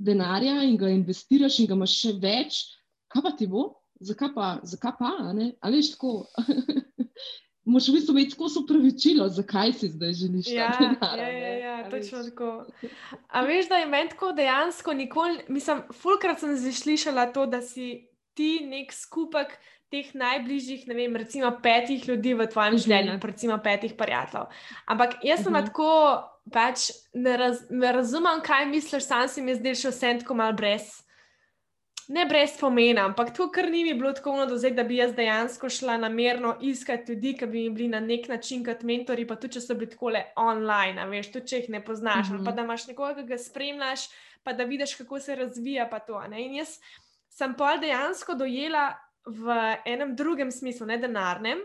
denarja in ga investiraš in ga imaš še več, kaj pa ti bo, zakaj pa, zakaj pa, ne? a veš tako. (laughs) Moš v bistvu imeti tako sopravičilo, zakaj si zdaj želiš
ja,
ta denar.
Ja, ja, ja, točno tako. A veš, da je meni tako dejansko nikoli, mislim, fulkrat sem slišala to, da si ti nek skupek teh najbližjih, ne vem, recimo petih ljudi v tvojem mhm. življenju, recimo petih prijateljev. Ampak jaz sem uh mhm. -huh. tako, pač ne, raz, ne razumem, kaj misliš, sam si mi zdaj še vse tako mal brez. Ne brez pomena, ampak to, kar ni mi bilo tako ono dozeti, da bi jaz dejansko šla namerno iskati ljudi, ki bi mi bili na nek način kot mentori, pa tudi če so bili tako le online, veš, tudi če jih ne poznaš, mm -hmm. pa da imaš nekoga, ki ga spremljaš, pa da vidiš, kako se razvija. In jaz sem pa dejansko dojela v enem drugem smislu, ne denarnem.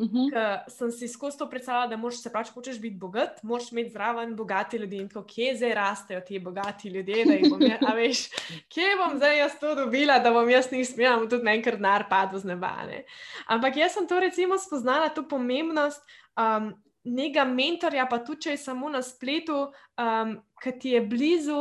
Uh mhm. -huh. Sem si skozi to predstavljala, da moraš se če hočeš biti bogat, moraš imeti zraven bogati ljudi in tako, kje zdaj rastejo ti bogati ljudje, da jih bom jaz, a veš, (laughs) kje bom zdaj jaz to dobila, da bom jaz njih smela, tudi enkrat denar padel z neba. Ne? Ampak jaz sem to recimo spoznala, to pomembnost. Um, Nega mentorja, pa tudi če je samo na spletu, um, ki ti je blizu,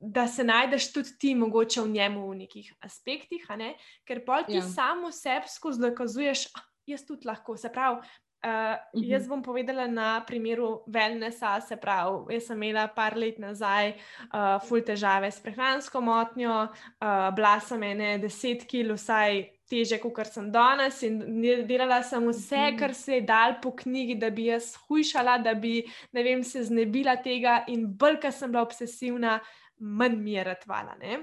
da se najdeš tudi ti, mogoče v njemu v nekih aspektih, ne? ker pa ti ja. samo sebi skozi dokazuješ, da jaz tudi lahko. Se pravi, uh, jaz mhm. bom povedala na primeru Velnesa. Se pravi, jaz sem imela par let nazaj uh, ful težave s prehransko motnjo, uh, bila sem ene deset kil, vsaj. Teže, kot sem danes, in delala sem vse, mhm. kar se je dal po knjigi, da bi jaz hujšala, da bi vem, se znebila tega, in bolj, ker sem bila obsesivna, manj mi je ratvala. Ne?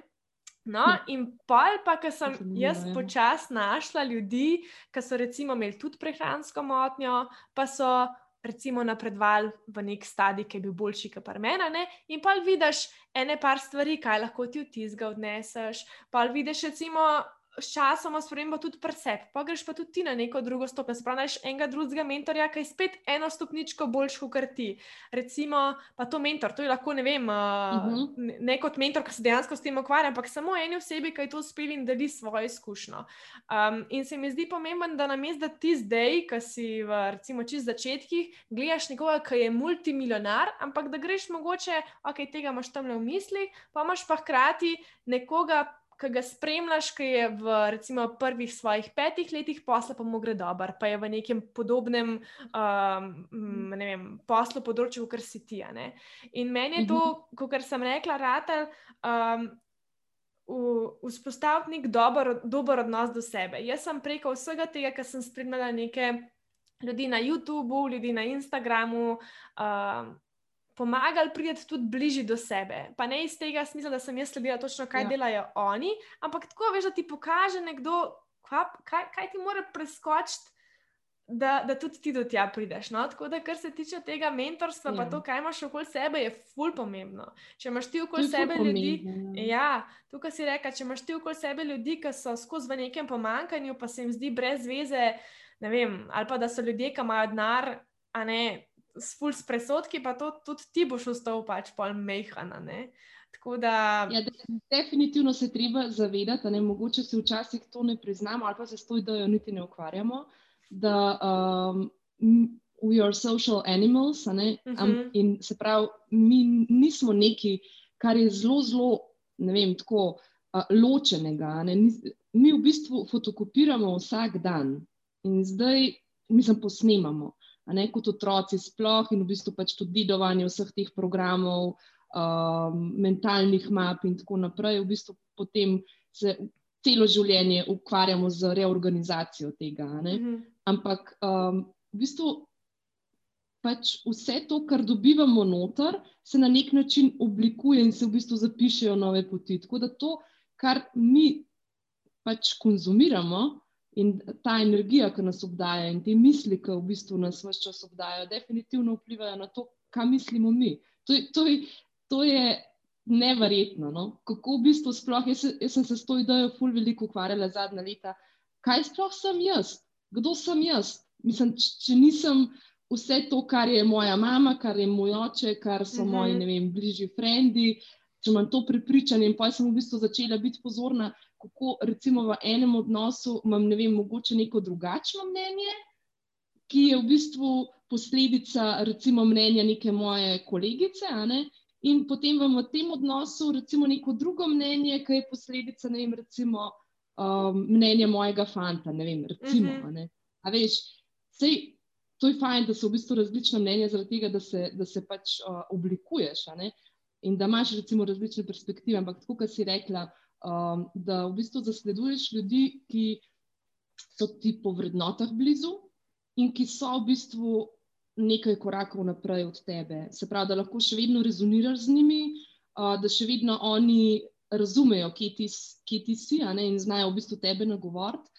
No, hm. in pol, pa, ko sem jaz ja. počasi našla ljudi, ki so recimo imeli tudi prehransko motnjo, pa so recimo napredovali v nek stadij, ki je bil boljši, kot pa mena. Ne? In pa vidiš ene par stvari, kaj lahko ti v tizga odneseš. Pa vidiš recimo sčasoma sprememba tudi presep, pa greš pa tudi ti na neko drugo stopnjo. Spremljaš enega drugega mentorja, ki je spet eno stopničko boljši kot ti. Recimo, pa to mentor, to je lahko ne vem, uh -huh. ne kot mentor, ki se dejansko s tem ukvarja, ampak samo eni osebi, ki je to uspel in deli svojo izkušnjo. Um, in se mi zdi pomemben, da nam je zdaj ti zdaj, ki si v recimo čist začetkih, gledaš nekoga, ki je multimilionar, ampak da greš mogoče, ok, tega imaš tam le v misli, pa imaš pa hkrati nekoga ki ga spremljaš, ki je v recimo, prvih svojih petih letih posla, pa mu gre dobro, pa je v nekem podobnem um, ne vem, poslu, področju, kot si ti. In meni je to, mhm. kot sem rekla, ratelj. Um, Vzpostaviti nek dober, dober odnos do sebe. Jaz sem preko vsega tega, kar sem spremljala nekaj ljudi na YouTubu, ljudi na Instagramu, uh, pomagali priti tudi bližje do sebe. Pa ne iz tega smisla, da sem jaz sledila točno, kaj ja. delajo oni, ampak tako veš, da ti pokaže nekdo, kaj, kaj, kaj ti mora preskočiti. Da, da tudi ti do tja prideš. No? Tako da, kar se tiče tega mentorstva, ja. pa to, kaj imaš okoli sebe, je ful pomembno. Če imaš ti okoli sebe ljudi, ja. ja, tukaj si reka, če imaš ti okoli sebe ljudi, ki so skozi v nekem pomankanju, pa se jim zdi brez veze, ne vem, ali pa da so ljudje, ki imajo denar, a ne s full presodki, pa to tudi ti boš ostal pač pol mehana. Da...
Ja, de, definitivno se treba zavedati, da mogoče se včasih to ne priznamo, ali pa se s to idejo niti ne ukvarjamo, da um, we are social animals. Uh -huh. um, in se pravi, mi nismo neki, kar je zelo, zelo, ne vem, tako uh, ločenega. Mi v bistvu fotokopiramo vsak dan in zdaj mi se posnemamo. Ne, kot otroci, sploh in v bistvu pač tudi dedovanje vseh teh programov, um, mentalnih map in tako naprej, v bistvu potem se celo življenje ukvarjamo z reorganizacijo tega. Mm -hmm. Ampak um, v bistvu pač vse to, kar dobivamo noter, se na nek način oblikuje in se v bistvu zapišejo nove poti. Tako da to, kar mi pač konzumiramo. In ta energija, ki nas obdaja, in te misli, ki v bistvu nas vse čas obdajajo, definitivno vplivajo na to, kaj mislimo mi. To to to je neverjetno. No? Kako v bistvu sploh, jaz, jaz sem se s to idejo ful veliko ukvarjala zadnja leta, kaj sploh sem jaz, kdo sem jaz. Mislim, če nisem vse to, kar je moja mama, kar je moj oče, kar so uh mhm. -huh. moji, vem, bližji frendi. Če imam to prepričanje, in pa sem v bistvu začela biti pozorna, kako recimo v enem odnosu imam, ne vem, mogoče neko drugačno mnenje, ki je v bistvu posledica, recimo, mnenja neke moje kolegice, ne? in potem vam v tem odnosu, recimo, neko drugo mnenje, ki je posledica, ne vem, recimo, um, mnenja mojega fanta. Ne vem, recimo. Uh -huh. A veš, sej, to je fajn, da so v bistvu različna mnenja, zaradi tega, da se, da se pač uh, oblikuješ in da imaš recimo različne perspektive. Ampak, tako kot si rekla, um, da v bistvu zasleduješ ljudi, ki so ti po vrednotah blizu in ki so v bistvu nekaj korakov naprej od tebe. Se pravi, da lahko še vedno rezoniraš z njimi, uh, da še vedno oni razumejo, kje ti, kje ti si ne, in znajo v bistvu tebe nagovoriti.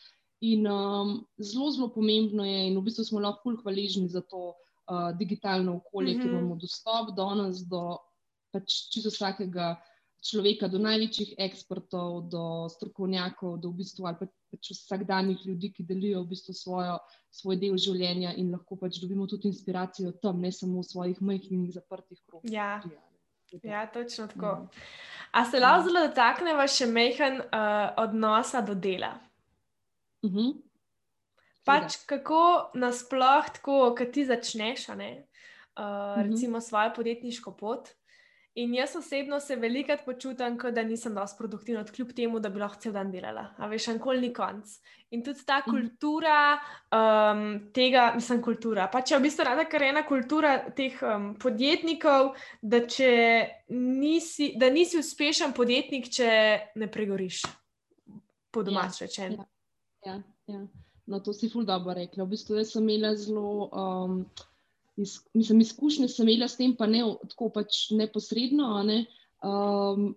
In um, zelo, zelo pomembno je, in v bistvu smo lahko fulh hvaležni za to uh, digitalno okolje, mm -hmm. ki imamo dostop do nas, do pač čisto vsakega človeka, do največjih ekspertov, do strokovnjakov, do v bistvu ali pač vsakdanjih ljudi, ki delijo v bistvu svojo svoj del življenja in lahko pač dobimo tudi inspiracijo tam, ne samo v svojih majhnih zaprtih krogih.
Ja. ja, točno tako. Ja. A se lahko zelo dotaknemo še mehen uh, odnosa do dela? Uh mhm. -huh. Pač kako nasploh, tako, kad ti začneš, ne, uh, uh -huh. recimo svojo podjetniško pot, In jaz osebno se velikokrat počutim, da nisem dovolj produktivna, kljub temu, da bi lahko cel dan delala. A veš, nikoli ni konc. In tudi ta mhm. kultura um, tega, mislim, kultura. Pa če v bistvu rada, je ena kultura teh um, podjetnikov, da, nisi, da nisi uspešen podjetnik, če ne pregoriš, po domač ja, rečeno.
Ja, ja, ja. No, to si ful dobro rekla. V bistvu sem imela zelo. Um, iz, mislim, izkušnje sem imela s tem, pa ne tako pač neposredno, ne, um,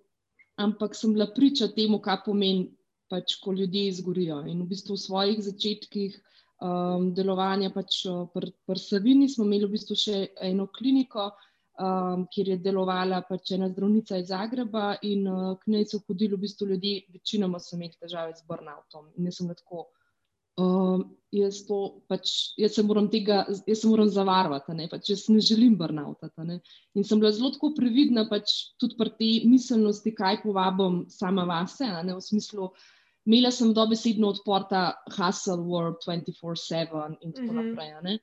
ampak sem bila priča temu, kaj pomeni, pač, ko ljudje izgorijo. In v bistvu v svojih začetkih um, delovanja, pač pri pr Savini, smo imeli v bistvu še eno kliniko. Um, kjer je delovala pač ena zdravnica iz Zagreba, in uh, k njej so hodili v bistvu ljudje, večinoma so imeli težave z burnoutom. In jaz sem lahko uh, jaz, pač, jaz se moram tega, jaz se moram zavarovati, ne, pač jaz ne želim brnautati. In sem bila zelo previdna, pač tudi pri tej miselnosti, kaj povabim sama vase, ne, v smislu. Imela sem dobesedno odporta Hustle World 24-7 in tako mm -hmm. naprej.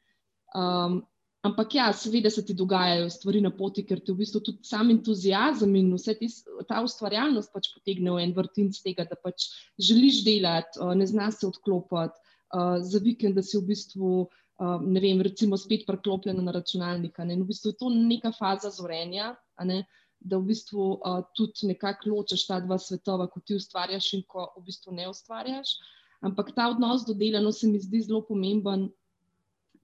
Um, ampak ja, seveda se ti dogajajo stvari na poti, ker ti v bistvu tudi sam entuzijazem in vse ti, ta ustvarjalnost pač potegne v en vrtinc tega, da pač želiš delati, ne znaš se odklopiti uh, za vikend, da si v bistvu, uh, ne vem, recimo spet preklopljena na računalnik. Ne? V bistvu je to neka faza zorenja, da v bistvu uh, tudi nekako ločeš ta dva svetova, ko ti ustvarjaš in ko v bistvu ne ustvarjaš. Ampak ta odnos do dela, no, se mi zdi zelo pomemben,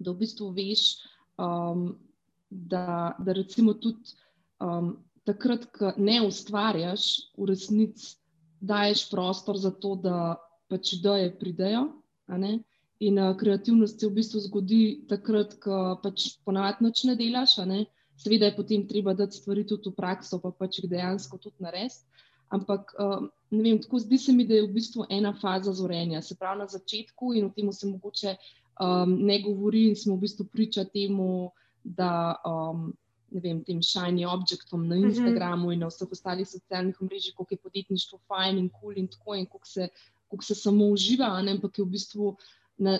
da v bistvu veš, um, da, da recimo tudi um, takrat, ko ne ustvarjaš, v resnici daješ prostor za to, da pač ideje pridejo. In uh, kreativnost se v bistvu zgodi takrat, ko pač ponavadi noč ne delaš. Ne? Seveda je potem treba dati stvari tudi v prakso, pa pač jih dejansko tudi narediti. Ampak uh, ne vem, tako zdi se mi, da je v bistvu ena faza zorenja, se pravi na začetku in o tem se mogoče um, ne govori in smo v bistvu priča temu, da um, vem, tem shiny objektom na mhm. Instagramu mm -hmm. in na vseh ostalih socialnih mrežah, kako je podjetništvo fajn in kul cool in tako in kako se, se samo uživa, ampak je v bistvu na,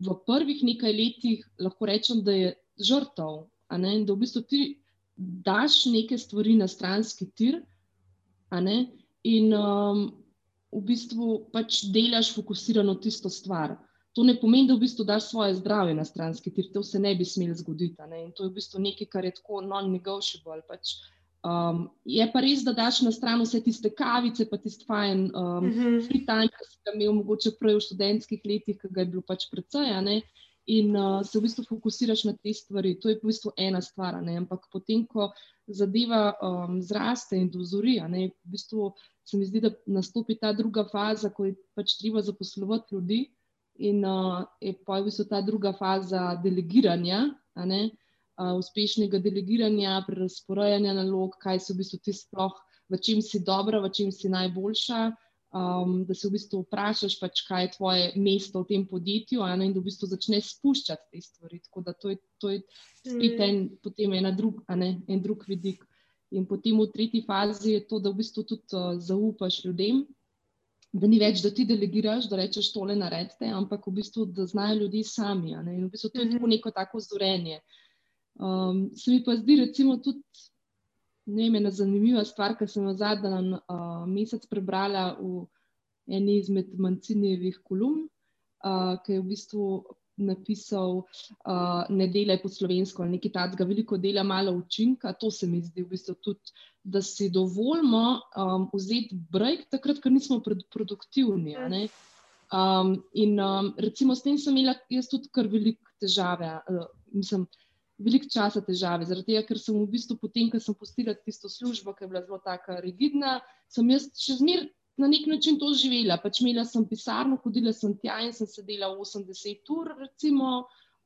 v prvih nekaj letih lahko rečem, da je žrtev. In da v bistvu ti daš neke stvari na stranski tir in um, v bistvu pač delaš fokusirano tisto stvar. To ne pomeni, da v bistvu daš svoje zdravje na stranski tir, to se ne bi smelo zgoditi. Ne? In to je v bistvu nekaj, kar je tako non-negotiable. Pač, um, je pa res, da daš na stran vse tiste kavice, pa tisti fajn um, uh. -huh. free time, ki si ga imel mogoče prej v študentskih letih, ki ga je bilo pač precej. In uh, se v bistvu fokusiraš na te stvari. To je v bistvu ena stvar. Ampak potem, ko zadeva um, zraste in dozori, v bistvu se mi zdi, da nastopi ta druga faza, ko je pač treba zaposlovati ljudi in uh, je pa v bistvu ta druga faza delegiranja, uh, uspešnega delegiranja, prerasporajanja nalog, kaj so v bistvu ti sploh, v čem si dobra, v čem si najboljša. Um, da se v bistvu vprašaš, pač, kaj je tvoje mesto v tem podjetju, ne, in da v bistvu začneš spuščati te stvari. Tako da to je, to je spet mm. en, potem en drug, ne, en drug vidik. In potem v tretji fazi je to, da v bistvu tudi uh, zaupaš ljudem, da ni več, da ti delegiraš, da rečeš tole naredite, ampak v bistvu, da znajo ljudi sami. In v bistvu to je mm -hmm. neko tako zorenje. Um, se mi pa zdi, recimo, tudi ne, ena zanimiva stvar, ki sem jo zadnji uh, mesec prebrala v eni izmed manjcinjevih kolumn, uh, ki je v bistvu napisal, uh, ne delaj po slovensko, ali nekaj takega, veliko dela, malo učinka. To se mi zdi v bistvu tudi, da si dovolimo um, vzeti break, takrat, ko nismo produktivni. Um, in um, recimo s tem sem imela jaz tudi kar velike težave. Uh, mislim, Veliko časa težave, zaradi tega, ker sem v bistvu potem, ko sem postila tisto službo, ki je bila zelo tako rigidna, sem jaz še zmeraj na nek način to živela. Pač imela sem pisarno, hodila sem tja in sem sedela 80 ur, recimo,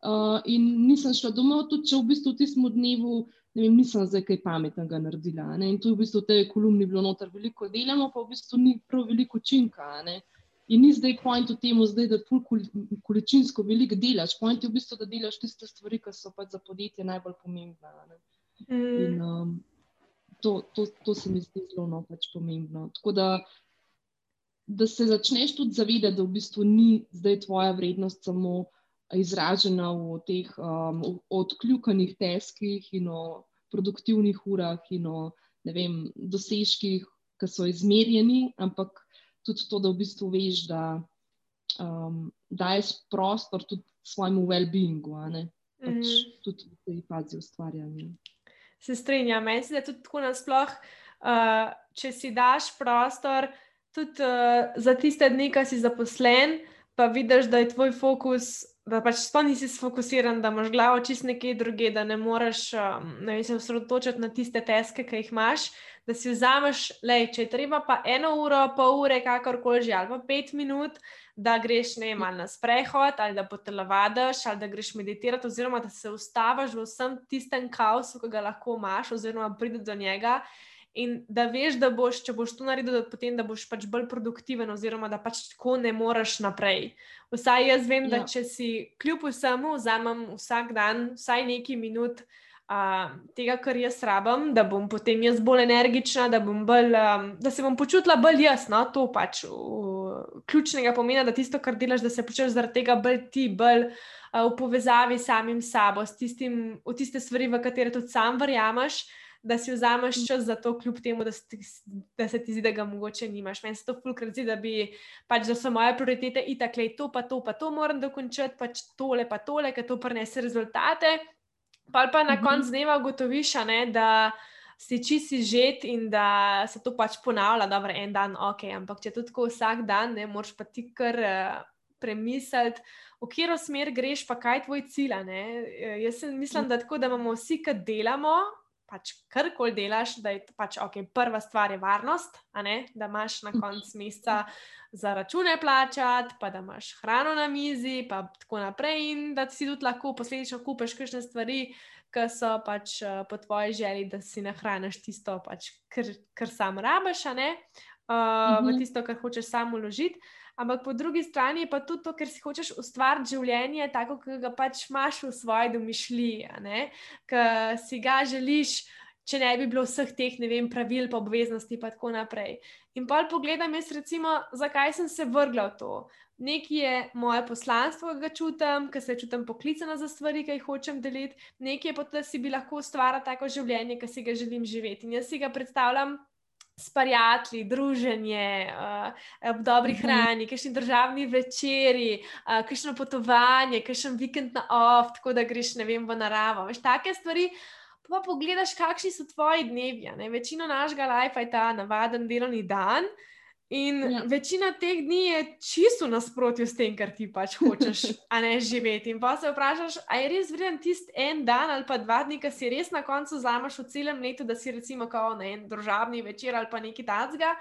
uh, in nisem šla domov, tudi če v bistvu v tistem dnevu ne vem, nisem zdaj kaj pametnega naredila. Ne? In tu v bistvu v tej kolumni bilo noter veliko delamo, pa v bistvu ni prav veliko učinka. In ni zdaj point v tem, da ti količinsko veliko delaš. Point je v bistvu, da delaš tiste stvari, ki so pač za podjetje najbolj pomembne. Mm. In um, to, to, to se mi zdi zelo no, pač pomembno. Tako da da se začneš tudi zavedati, da v bistvu ni zdaj tvoja vrednost samo izražena v teh um, odkljukanih teskih in o produktivnih urah in o vem, dosežkih, ki so izmerjeni, ampak tudi to, da v bistvu veš, da um, daješ prostor tudi svojemu well-beingu, pač mm -hmm. tudi v tej fazi ustvarjanja.
Se strinjam, meni se je tudi tako nasplošno, uh, če si daš prostor tudi uh, za tiste dni, ki si zaposlen, pa vidiš, da je tvoj fokus, da pač sploh nisi sfokusiran, da imaš glavo čist nekje druge, da ne moreš um, ne se osredotočiti na tiste teske, ki jih imaš. Da si vzameš, le, če je treba, pa eno uro, pol ure, kakorkoli že, ali pa pet minut, da greš ne malo na sprehod, ali da potelovadiš, ali da greš meditirati, oziroma da se ustaviš v vsem tistem kaosu, ki ga lahko imaš, oziroma prideš do njega in da veš, da boš, če boš to naredil, da, potem, da boš pač bolj produktiven, oziroma da pač tako ne moreš naprej. Vsaj jaz vem, ja. da če si kljub vsemu vzamem vsak dan vsaj nekaj minut. Uh, tega, kar jaz rabim, da bom potem jaz bolj energična, da, bolj, um, da se bom počutila bolj jasno, to pač v, ključnega pomena, da tisto, kar delaš, da se počutiš zaradi tega bolj ti, bolj uh, v povezavi s samim sabo, s tistim, v tiste stvari, v katere tudi sam verjameš. Uh, da si vzameš mm. čas za to, kljub temu, da, sti, da se ti zdi, da ga mogoče nimaš. Meni se to fulkrat zdi, da bi pač za so moje prioritete itak, le to, pa to, pa to moram dokončati, pač tole, pa tole, ker to prinese rezultate. Pa pa na mhm. koncu dneva ugotoviš, da si čisi žet in da se to pač ponavlja, da je en dan ok, ampak če to tako vsak dan, ne moreš pa ti kar. Uh, Premisliti, v katero smer greš, pa kaj je tvoj cilj. Uh, jaz mislim, da tako, da imamo vsi, ki delamo, pač karkoli delaš, da je pač, okay, prva stvar je varnost, da imaš na koncu meseca za račune plačati, pa da imaš hrano na mizi, pa tako naprej, in da si tudi lahko posledično kupiš kakšne stvari, ki so pač uh, po tvoji želji, da si nahraniš tisto, pač, kar, kar sam rabiš, uh, uh -huh. v mhm. tisto, kar hočeš samo uložiti. Ampak po drugi strani je pa tudi to, ker si hočeš ustvariti življenje tako, kot ga pač imaš v svoji domišljiji, ki si ga želiš, če ne bi bilo vseh teh, ne vem, pravil, pa obveznosti in tako naprej. In pa pogledam jaz, recimo, zakaj sem se vrgla v to. Nekaj je moje poslanstvo, ki ga čutim, ker se čutim poklicana za stvari, ki jih hočem deliti, nekaj je pa to, da si bi lahko ustvarila tako življenje, ki si ga želim živeti. In jaz si ga predstavljam s prijatelji, druženje, uh, ob dobri mhm. hrani, kakšni državni večeri, uh, kakšno potovanje, kakšen vikend na off, tako da greš ne vem v naravo. Veš, take stvari. Pa pogledaš, kakšni so tvoji dnevi. Večina našega life je ta navaden delovni dan, uh, In ja. večina teh dni je čisto nasprotju s tem, kar ti pač hočeš, (laughs) a ne živeti. In pa se vprašaš, ali je res vreden tisti en dan ali pa dva dni, ki si res na koncu zamaš v celem letu, da si recimo kao na en družabni večer ali pa nekaj tacga.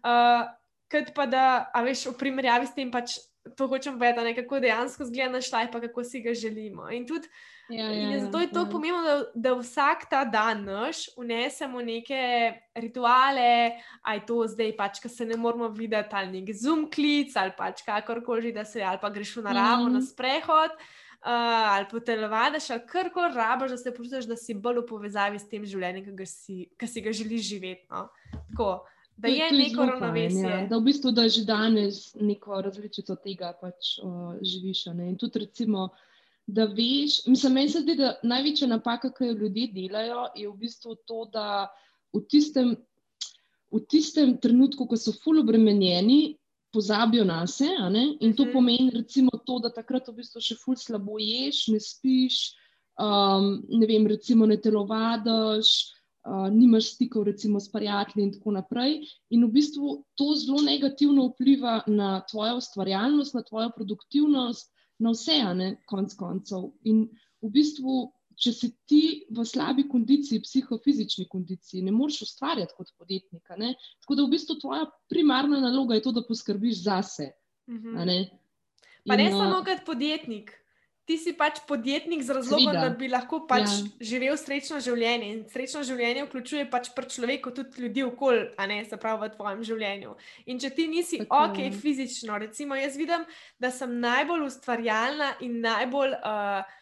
Uh, Kot pa da, a veš, v primerjavi s tem pač to hočem povedati, kako dejansko zgleda naš life, pa kako si ga želimo. In tudi. Ja, ja, in ja, zato je to ja. pomembno, da, da vsak ta dan naš unesemo neke rituale, aj to zdaj, pač, ki se ne moramo videti, ali neki zoom klic, ali pač kakorkoli, da se ali pa greš v naravo mm -hmm. na sprehod. Uh, ali pa telovadiš, ali kar koli rabiš, da se počutiš, da si bolj v povezavi s tem življenjem, ki si, si ga želiš živeti. No? Tako, da je neko ravnovesje. Ja.
Da v bistvu da že danes neko različico tega pač, uh, živiš. Ne? In tudi recimo. Uh, da veš, mislim, meni se zdi, da največja napaka, ki jo ljudje delajo, je v bistvu to, da v tistem, v tistem trenutku, ko so fully obremenjeni, pozabijo na sebe. In to mhm. pomeni, recimo, to, da takrat v bistvu še fully slabo ješ, ne spiš, um, ne vem, recimo, ne telovadiš. Uh, nimaš stikov, recimo, s prijatelji, in tako naprej. In v bistvu to zelo negativno vpliva na tvojo ustvarjalnost, na tvojo produktivnost, na vse, a ne konc koncev. In v bistvu, če si ti v slabi kondiciji, psihofizični kondiciji, ne moreš ustvarjati kot podjetnik. Tako da v bistvu tvoja primarna naloga je to, da poskrbiš zase.
Mhm. Ne? Pa ne samo kot podjetnik ti si pač podjetnik z razlogom, Svida. da bi lahko pač ja. živel srečno življenje. In srečno življenje vključuje pač pri človeku tudi ljudi okoli, a ne se pravi v tvojem življenju. In če ti nisi Tako. ok fizično, recimo jaz vidim, da sem najbolj ustvarjalna in najbolj uh,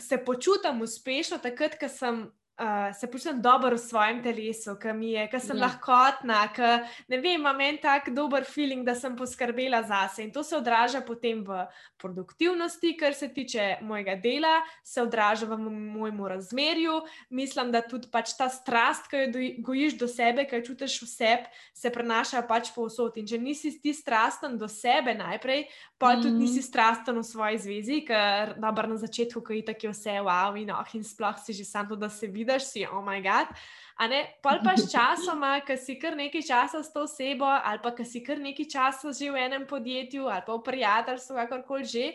se počutim uspešno takrat, ko sem uh, se počutim dobro v svojem telesu, ki mi je, ki sem ja. lahkotna, ki ne vem, imam en tak dober feeling, da sem poskrbela zase. In to se odraža potem v produktivnosti, kar se tiče mojega dela, se odraža v mojem razmerju. Mislim, da tudi pač ta strast, ki jo gojiš do sebe, ki jo čutiš v sebi, se prenaša pač povsod. In če nisi ti strasten do sebe najprej, pa mm tudi nisi strasten v svoji zvezi, ker dobro na začetku, ko je tako vse wow in oh, in sploh si že sam to, da se vidiš, si oh moj bog. Pol pa s (laughs) časoma, ki si kar nekaj časa s to osebo, ali pa ki si kar nekaj časa že v enem podjetju, ali pa v prijateljstvu, kakorkoli že,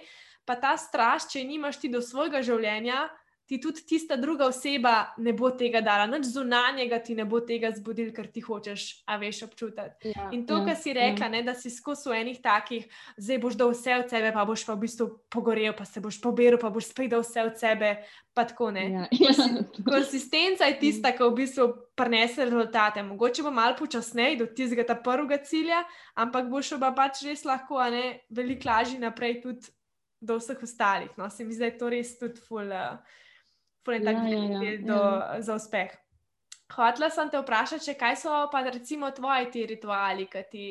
pa ta strast, če nimaš ti do svojega življenja, ti tudi tista druga oseba ne bo tega dala, noč zunanjega ti ne bo tega zbudil, ker ti hočeš, a veš, občutiti. Ja, in to, ja, kar si rekla, ja. ne, da si skozi enih takih, zdaj boš dal vse od sebe, pa boš pa v bistvu pogorel, pa se boš poberil, pa boš spet dal vse od sebe. Pa tako ne. Ja, (laughs) ja. Konsistenca je tista, ki v bistvu prenese rezultate. Mogoče bo malo počasneje do tistega prvega cilja, ampak boš pa pač res lahko, a ne veliko lažje naprej tudi do vseh ostalih. No, se mi zdi, da je to res tudi ful. Uh, fulej tak ja, ja, ja, do, ja. za uspeh. Hotela sem te vprašati, kaj so pa recimo tvoji ti rituali, ki ti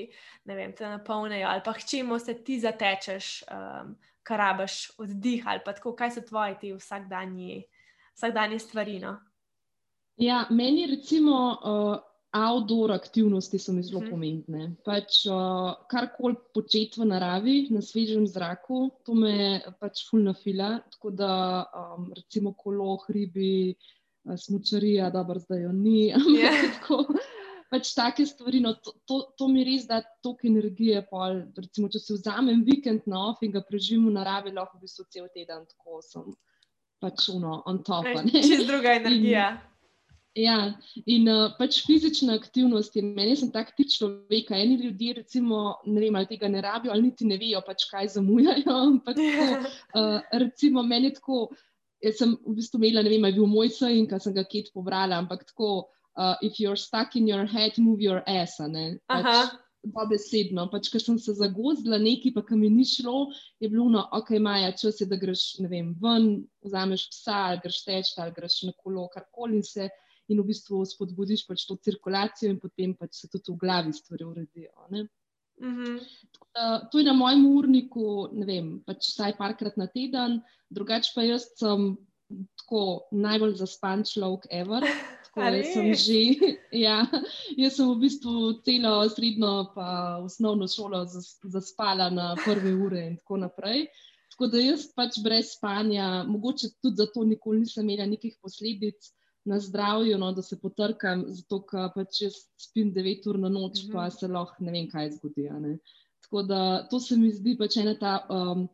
vem, te napolnijo, ali pa čemu se ti zatečeš, um, kar rabaš oddih, ali pa tako, kaj so tvoji ti vsakdanji, vsakdanji stvari. No?
Ja, meni recimo uh, outdoor aktivnosti so mi zelo hmm. pomembne. Pač, uh, karkoli početi v naravi, na svežem zraku, to me pač fulno fila. Tako da, um, recimo, kolo, hribi, uh, smočarija, dobro, zdaj jo ni. (laughs) Yeah. tako, pač take stvari, no, to, to, to mi res da toliko energije. Pol, recimo, če si vzamem vikend na off in ga preživim v naravi, lahko v bistvu cel teden tako sem. Pač uno, on top.
Čez druga energija. In,
Ja, in uh, pač fizična aktivnost je meni, sem tak tip človeka. Eni ljudje, recimo, ne vem, ali tega ne rabijo, ali niti ne vejo, pač kaj zamujajo. (laughs) Ampak, tako, uh, (laughs) recimo, meni tako, jaz sem v bistvu imela, ne vem, ali je bil moj sen, ki sem ga kjet pobrala, ampak tako, uh, if you're stuck in your head, move your ass. Pač, dobesedno. Pač, ker sem se zagozila neki, pa kam mi ni šlo, je bilo no, ok, Maja, čas je, da greš vem, ven, vzameš psa, ali greš teč, ali greš na kolo, karkoli in se. In v bistvu spodbudiš pač to cirkulacijo, in potem pač se tudi v glavi stvari uredijo. Mm -hmm. To je na mojem urniku, ne vem, pač vsaj parkrat na teden, drugače pa jaz sem tako najbolj zaspan človek, ever. Jaz sem, že, (laughs) ja, jaz sem v bistvu celo srednjo in osnovno šolo zaspala na prve ure in tako naprej. Tako da jaz pač brez spanja, mogoče tudi zato nikoli nisem imela nekih posledic na zdravju, no, da se potrkam, zato ker pač jaz spim 9 ur na noč, -hmm. pa se lahko ne vem, kaj zgodi. Tako da to se mi zdi pač ena ta. Um,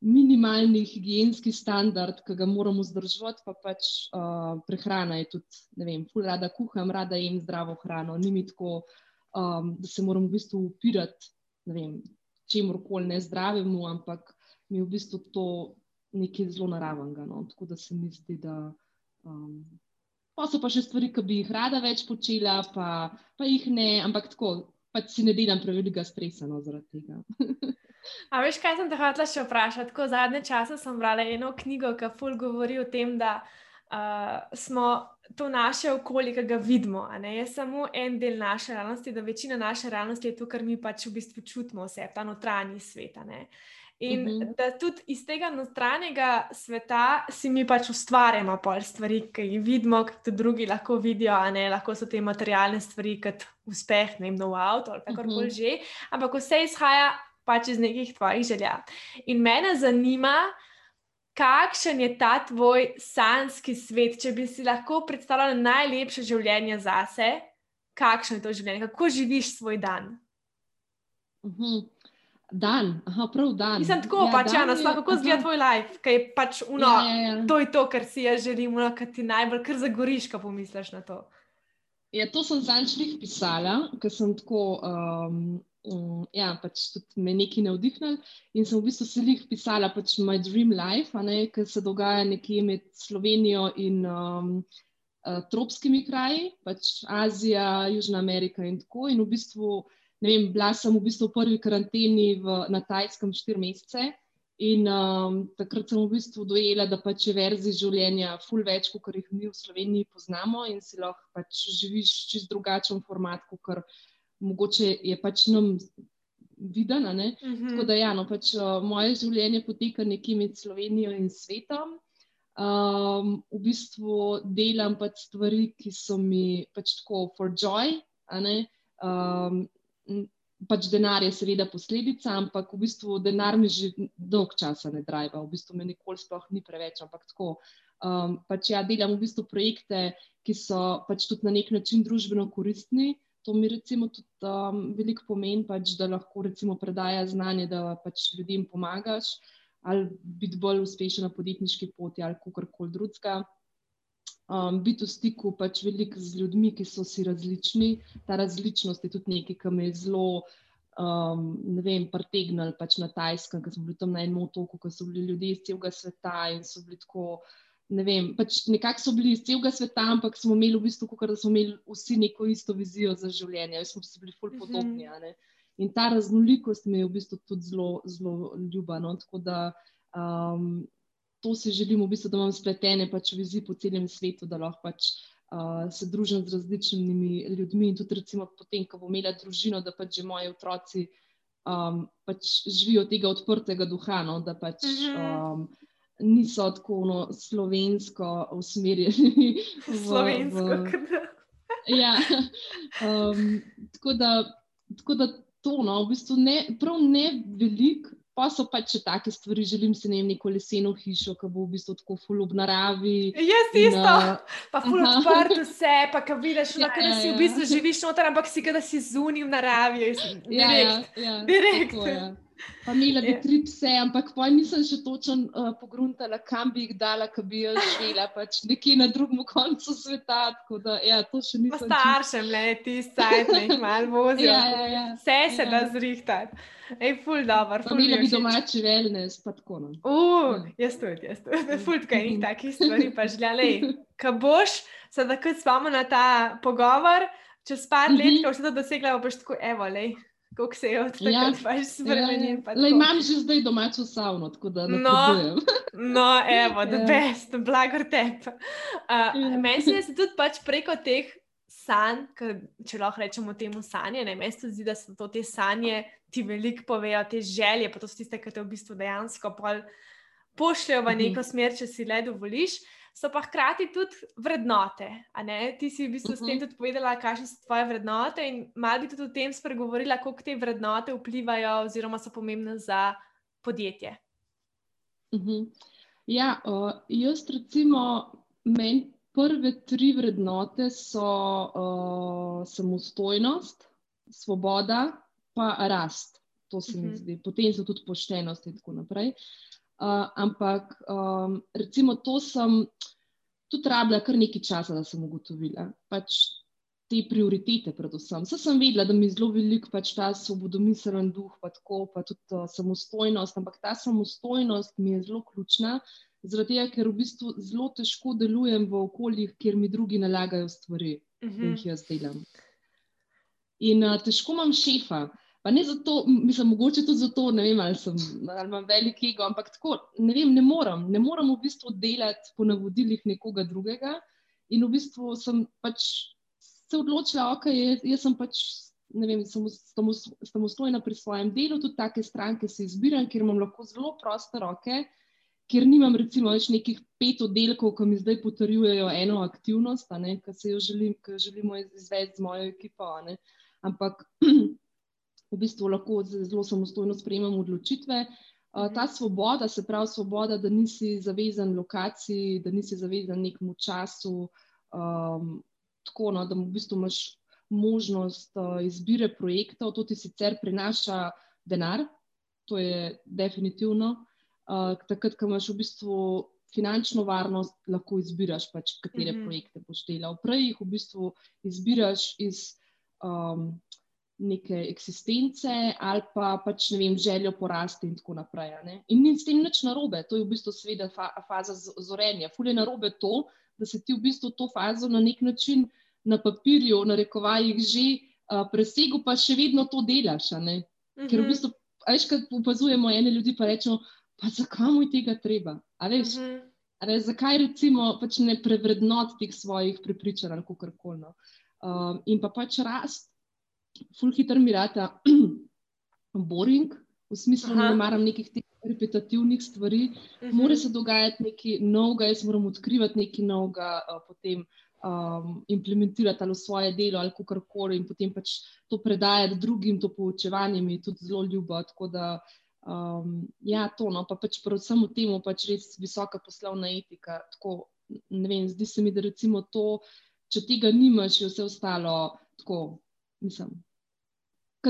minimalni higijenski standard, ki ga moramo zdržati, pa pač uh, prehrana je tudi, ne vem, ful rada kuham, rada jem zdravo hrano. Ni mi tako, um, da se moramo v bistvu upirati, ne vem, čemu koli ne zdravemu, ampak mi je v bistvu to nekaj zelo naravnega. No? Tako da se mi zdi, da. Um, Pa so pa še stvari, ki bi jih rada več počela, pa, pa jih ne, ampak tako, pač si ne delam prevelikega stresa no, zaradi tega. (laughs)
A veš, kaj sem te hotela še vprašati? Tako zadnje čase sem brala eno knjigo, ki ful govori o tem, da uh, smo to naše okolje, ki ga vidimo. Je samo en del naše realnosti, da večina naše realnosti je to, kar mi pač v bistvu čutimo, vse ta notranji svet. In uh. -huh. da tudi iz tega notranjega sveta si mi pač ustvarjamo pol stvari, ki jih vidimo, ki tudi drugi lahko vidijo, ne? lahko so te materialne stvari, kot uspeh, ne vem, nov avto ali kakorkoli uh. -huh. že. Ampak vse izhaja pač iz nekih tvojih želja. In mene zanima, kakšen je ta tvoj sanski svet, če bi si lahko predstavljal najlepše življenje zase, kakšno je to življenje, kako živiš svoj dan.
Uhum. Dan, Aha, prav dan.
Nisem tako, ja, pač, ja, nasploh, kako zgleda tvoj life, kaj je pač uno, ja, ja, ja. to je to, kar si jaz želim, uno, kar ti najbolj, kar zagoriš, ko pomisliš na to.
Ja, to sem zanjčnih pisala, ker sem tako um, um, ja, pač tudi me nekaj navdihnil in sem v bistvu se jih pisala, pač My Dream Life, ki se dogaja nekje med Slovenijo in um, uh, tropskimi kraji, pač Azija, Južna Amerika in tako. In v bistvu, ne vem, bila sem v bistvu v prvi karanteni v, na Tajskem štiri mesece. In um, takrat sem v bistvu dojela, da pač je verzij življenja ful več, kot jih mi v Sloveniji poznamo, in si lahko pač živiš čist drugačen format, kot mogoče je pač nam viden. Uh -huh. Tako da, ja, no, pač, uh, moje življenje poteka nekje med Slovenijo in svetom. Um, v bistvu delam pač stvari, ki so mi pač tako for joy. Um, pač denar je seveda posledica, ampak v bistvu denar mi že dolg časa ne driva, v bistvu me nikoli sploh ni preveč. Ampak tako. Um, pač ja, delam v bistvu projekte, ki so pač tudi na nek način družbeno koristni to mi recimo tudi um, veliko pomeni, pač, da lahko recimo predaja znanje, da pač ljudem pomagaš ali biti bolj uspešen na podjetniški poti ali kakorkoli drugega. Um, biti v stiku pač veliko z ljudmi, ki so si različni. Ta različnost je tudi nekaj, kar me je zelo, um, ne vem, pretegnil pač na Tajskem, ker smo bili tam na enem otoku, ker so bili ljudje iz celega sveta in so bili tako ne vem, pač nekako so bili iz celega sveta, ampak smo imeli v bistvu, kot da smo imeli vsi neko isto vizijo za življenje, smo si bili fulj mhm. podobni. Mm -hmm. In ta raznolikost mi je v bistvu tudi zelo, zelo ljuba. No? Tako da um, to si želim, v bistvu, da imam spletene pač vizije po celem svetu, da lahko pač. Uh, se družim z različnimi ljudmi, in tudi, recimo, potem, ko bom imela družino, da pač že moji otroci um, pač živijo tega odprtega duha, no, da pač um, niso tako no, slovensko usmerjeni.
Slovensko, v,
ja, (laughs) um, tako, da, tako da to, no, v bistvu ne, prav ne veliko. Pa so pač take stvari, želim si ne neko leseno hišo, ki bo v bistvu tako fulob naravi.
Jaz isto, uh, pa fulob odprt vse, pa ka vidiš, ja, da si ja, v bistvu ja. živiš noter, ampak si ga da si zunil v naravi. Direkt. Ja, ja, ja, direkt. Tako, ja.
Pa imela bi ja. tri pse, ampak pa nisem še točen uh, pogruntala, kam bi jih dala, ki bi jaz živela, pač nekje na drugem koncu sveta. Da, ja, to še nisem.
Staršem, le ti sajt, ne jih malo vozijo. Ja, ja, ja. Vse se ja. da zrihtati. Ej, ful dobro.
Imela bi domači wellness, pa tako. No.
Uh, jaz tudi, jaz tudi. Ja. Ful tkaj njih (laughs) takih stvari pa željela. Ko boš, sedaj ko spamo na ta pogovor, čez par let, mhm. ko boš to dosegla, boš tako, evo, lej kako se je od tega ja, pač spremenil. Ja,
ja. Imam že zdaj domačo savno, tako da ne
no, (laughs) no, evo, the ja. best, blagor tep. Uh, ja. Meni se (laughs) je tudi pač preko teh sanj, če lahko rečemo temu sanje, ne meni se zdi, da so to te sanje, ti veliko povejo, te želje, pa to so tiste, ki te v bistvu dejansko pošljajo v mhm. neko smer, če si le dovoliš so pa hkrati tudi vrednote. Ti si v bistvu uh -huh. s tem mhm. tudi povedala, kakšne so tvoje vrednote in malo bi tudi o tem spregovorila, kako te vrednote vplivajo oziroma so pomembne za podjetje.
Uh -huh. Ja, uh, jaz recimo meni prve tri vrednote so uh, samostojnost, svoboda, pa rast. To se uh -huh. mi mhm. zdi. Potem so tudi poštenost in tako naprej. Uh, ampak um, recimo to sem tudi rabila kar nekaj časa, da sem ugotovila. Pač te prioritete, predvsem. Vse sem vedela, da mi zelo velik pač ta svobodomiselen duh, pa tako, pa tudi uh, samostojnost. Ampak ta samostojnost mi je zelo ključna, zaradi tega, ker v bistvu zelo težko delujem v okoljih, kjer mi drugi nalagajo stvari, ki uh -huh. jih jaz delam. In uh, težko imam šefa. Pa ne zato, mislim, mogoče tudi zato, ne vem, ali, sem, ali imam velik ego, ampak tako, ne vem, ne morem. Ne morem v bistvu delati po navodilih nekoga drugega. In v bistvu sem pač se odločila, ok, jaz, jaz sem pač, ne vem, samostojna pri svojem delu, tudi take stranke se izbiram, ker imam lahko zelo proste roke, ker nimam recimo več nekih pet oddelkov, ki mi zdaj potrjujejo eno aktivnost, ki se jo želim, želimo izvesti z mojo ekipo. Ampak (clears throat) v bistvu lahko zelo samostojno sprejemamo odločitve. Uh, ta svoboda, se pravi svoboda, da nisi zavezan lokaciji, da nisi zavezan nekemu času, um, tako no, da v bistvu imaš možnost uh, izbire projektov, to ti sicer prinaša denar, to je definitivno. Uh, takrat, ko imaš v bistvu finančno varnost, lahko izbiraš, pač, katere mm -hmm. projekte boš delal. Prej jih v bistvu izbiraš iz. Um, neke eksistence ali pa pač ne vem, željo porasti in tako naprej. Ne? In ni s tem nič narobe, to je v bistvu seveda fa faza zorenja. Fulje narobe to, da se ti v bistvu to fazo na nek način na papirju, na rekovajih že uh, presegu, pa še vedno to delaš. Uh -huh. Ker v mhm. bistvu, kad opazujemo ene ljudi, pa rečemo, pa zakaj mu je tega treba? A veš? Uh -huh. Ale, zakaj recimo pač ne prevrednot teh svojih prepričanj ali kako koli. No? Um, in pa pač rast ful hitro mi rata (clears throat) boring, v smislu, da ne maram nekih teh repetitivnih stvari. Uh mhm. -huh. Mora se dogajati nekaj novega, jaz moram odkrivati nekaj novega, uh, potem um, implementirati ali v svoje delo ali kar koli in potem pač to predajati drugim, to poučevanje mi je tudi zelo ljubo. Da, um, ja, to, no, pa pač predvsem v tem, pač res visoka poslovna etika. Tako, vem, zdi se mi, da recimo to, če tega nimaš, je vse ostalo tako, mislim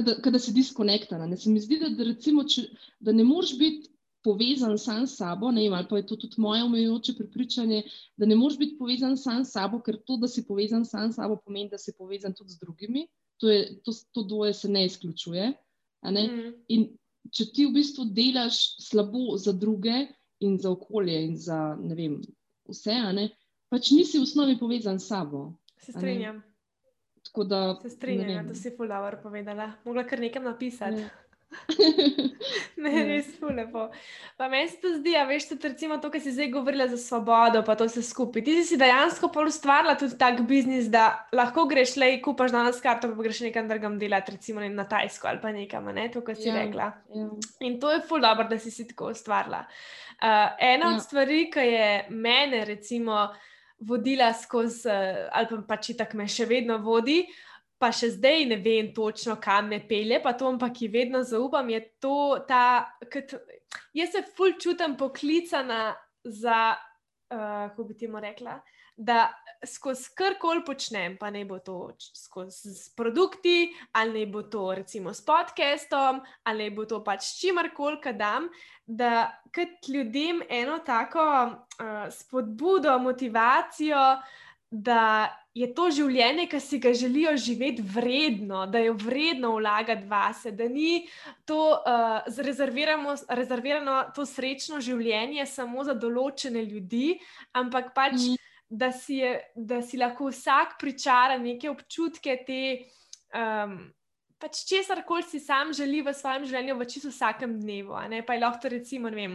da se diskonekta. Ne? Se mi zdi, da, da, recimo, če, da ne moreš biti povezan sam s sabo, ne vem, ali pa je to tudi moje omejujoče prepričanje, da ne moreš biti povezan sam s sabo, ker to, da si povezan sam s sabo, pomeni, da si povezan tudi z drugimi. To, je, to, to dvoje se ne izključuje. Ne? Mm. In če ti v bistvu delaš slabo za druge in za okolje in za vem, vse, pač nisi v osnovi povezan s sabo.
Se strinjam.
Da,
se strinjam, da si fulavar povedala. Mogla kar nekam napisati. Ne. (laughs) ne, res fulepo. Pa meni se to zdi, a veš, tudi recimo to, kar si zdaj govorila za svobodo, pa to vse skupaj. Ti si dejansko pol ustvarila tudi tak biznis, da lahko greš le, kupaš danes karto, pa greš nekam drugam delati, recimo na Tajsko ali pa nekam, ne, to, kar si ja, rekla. Ja. In to je ful dobro, da si si tako ustvarila. Uh, ena ja. od stvari, ki je mene, recimo, vodila skozi, eh, ali pa pač tako me še vedno vodi, pa še zdaj ne vem točno, kam me pele, pa to, ampak ki vedno zaupam, je to, da jaz se ful čutim poklicana za, uh, kako bi ti mu rekla, da skozi karkoli počnem, pa ne bo to skozi produkti, ali ne bo to recimo s podcastom, ali bo to pač čimarkoli, kaj dam, da kot ljudem eno tako uh, spodbudo, motivacijo, da je to življenje, ki si ga želijo živeti, vredno, da je vredno vlagati vase, da ni to uh, rezervirano, to srečno življenje samo za določene ljudi, ampak pač. Mm da si, je, da si lahko vsak pričara neke občutke, te um, pač česar koli si sam želi v svojem življenju, v čisto vsakem dnevu. Pa je lahko, recimo, ne vem,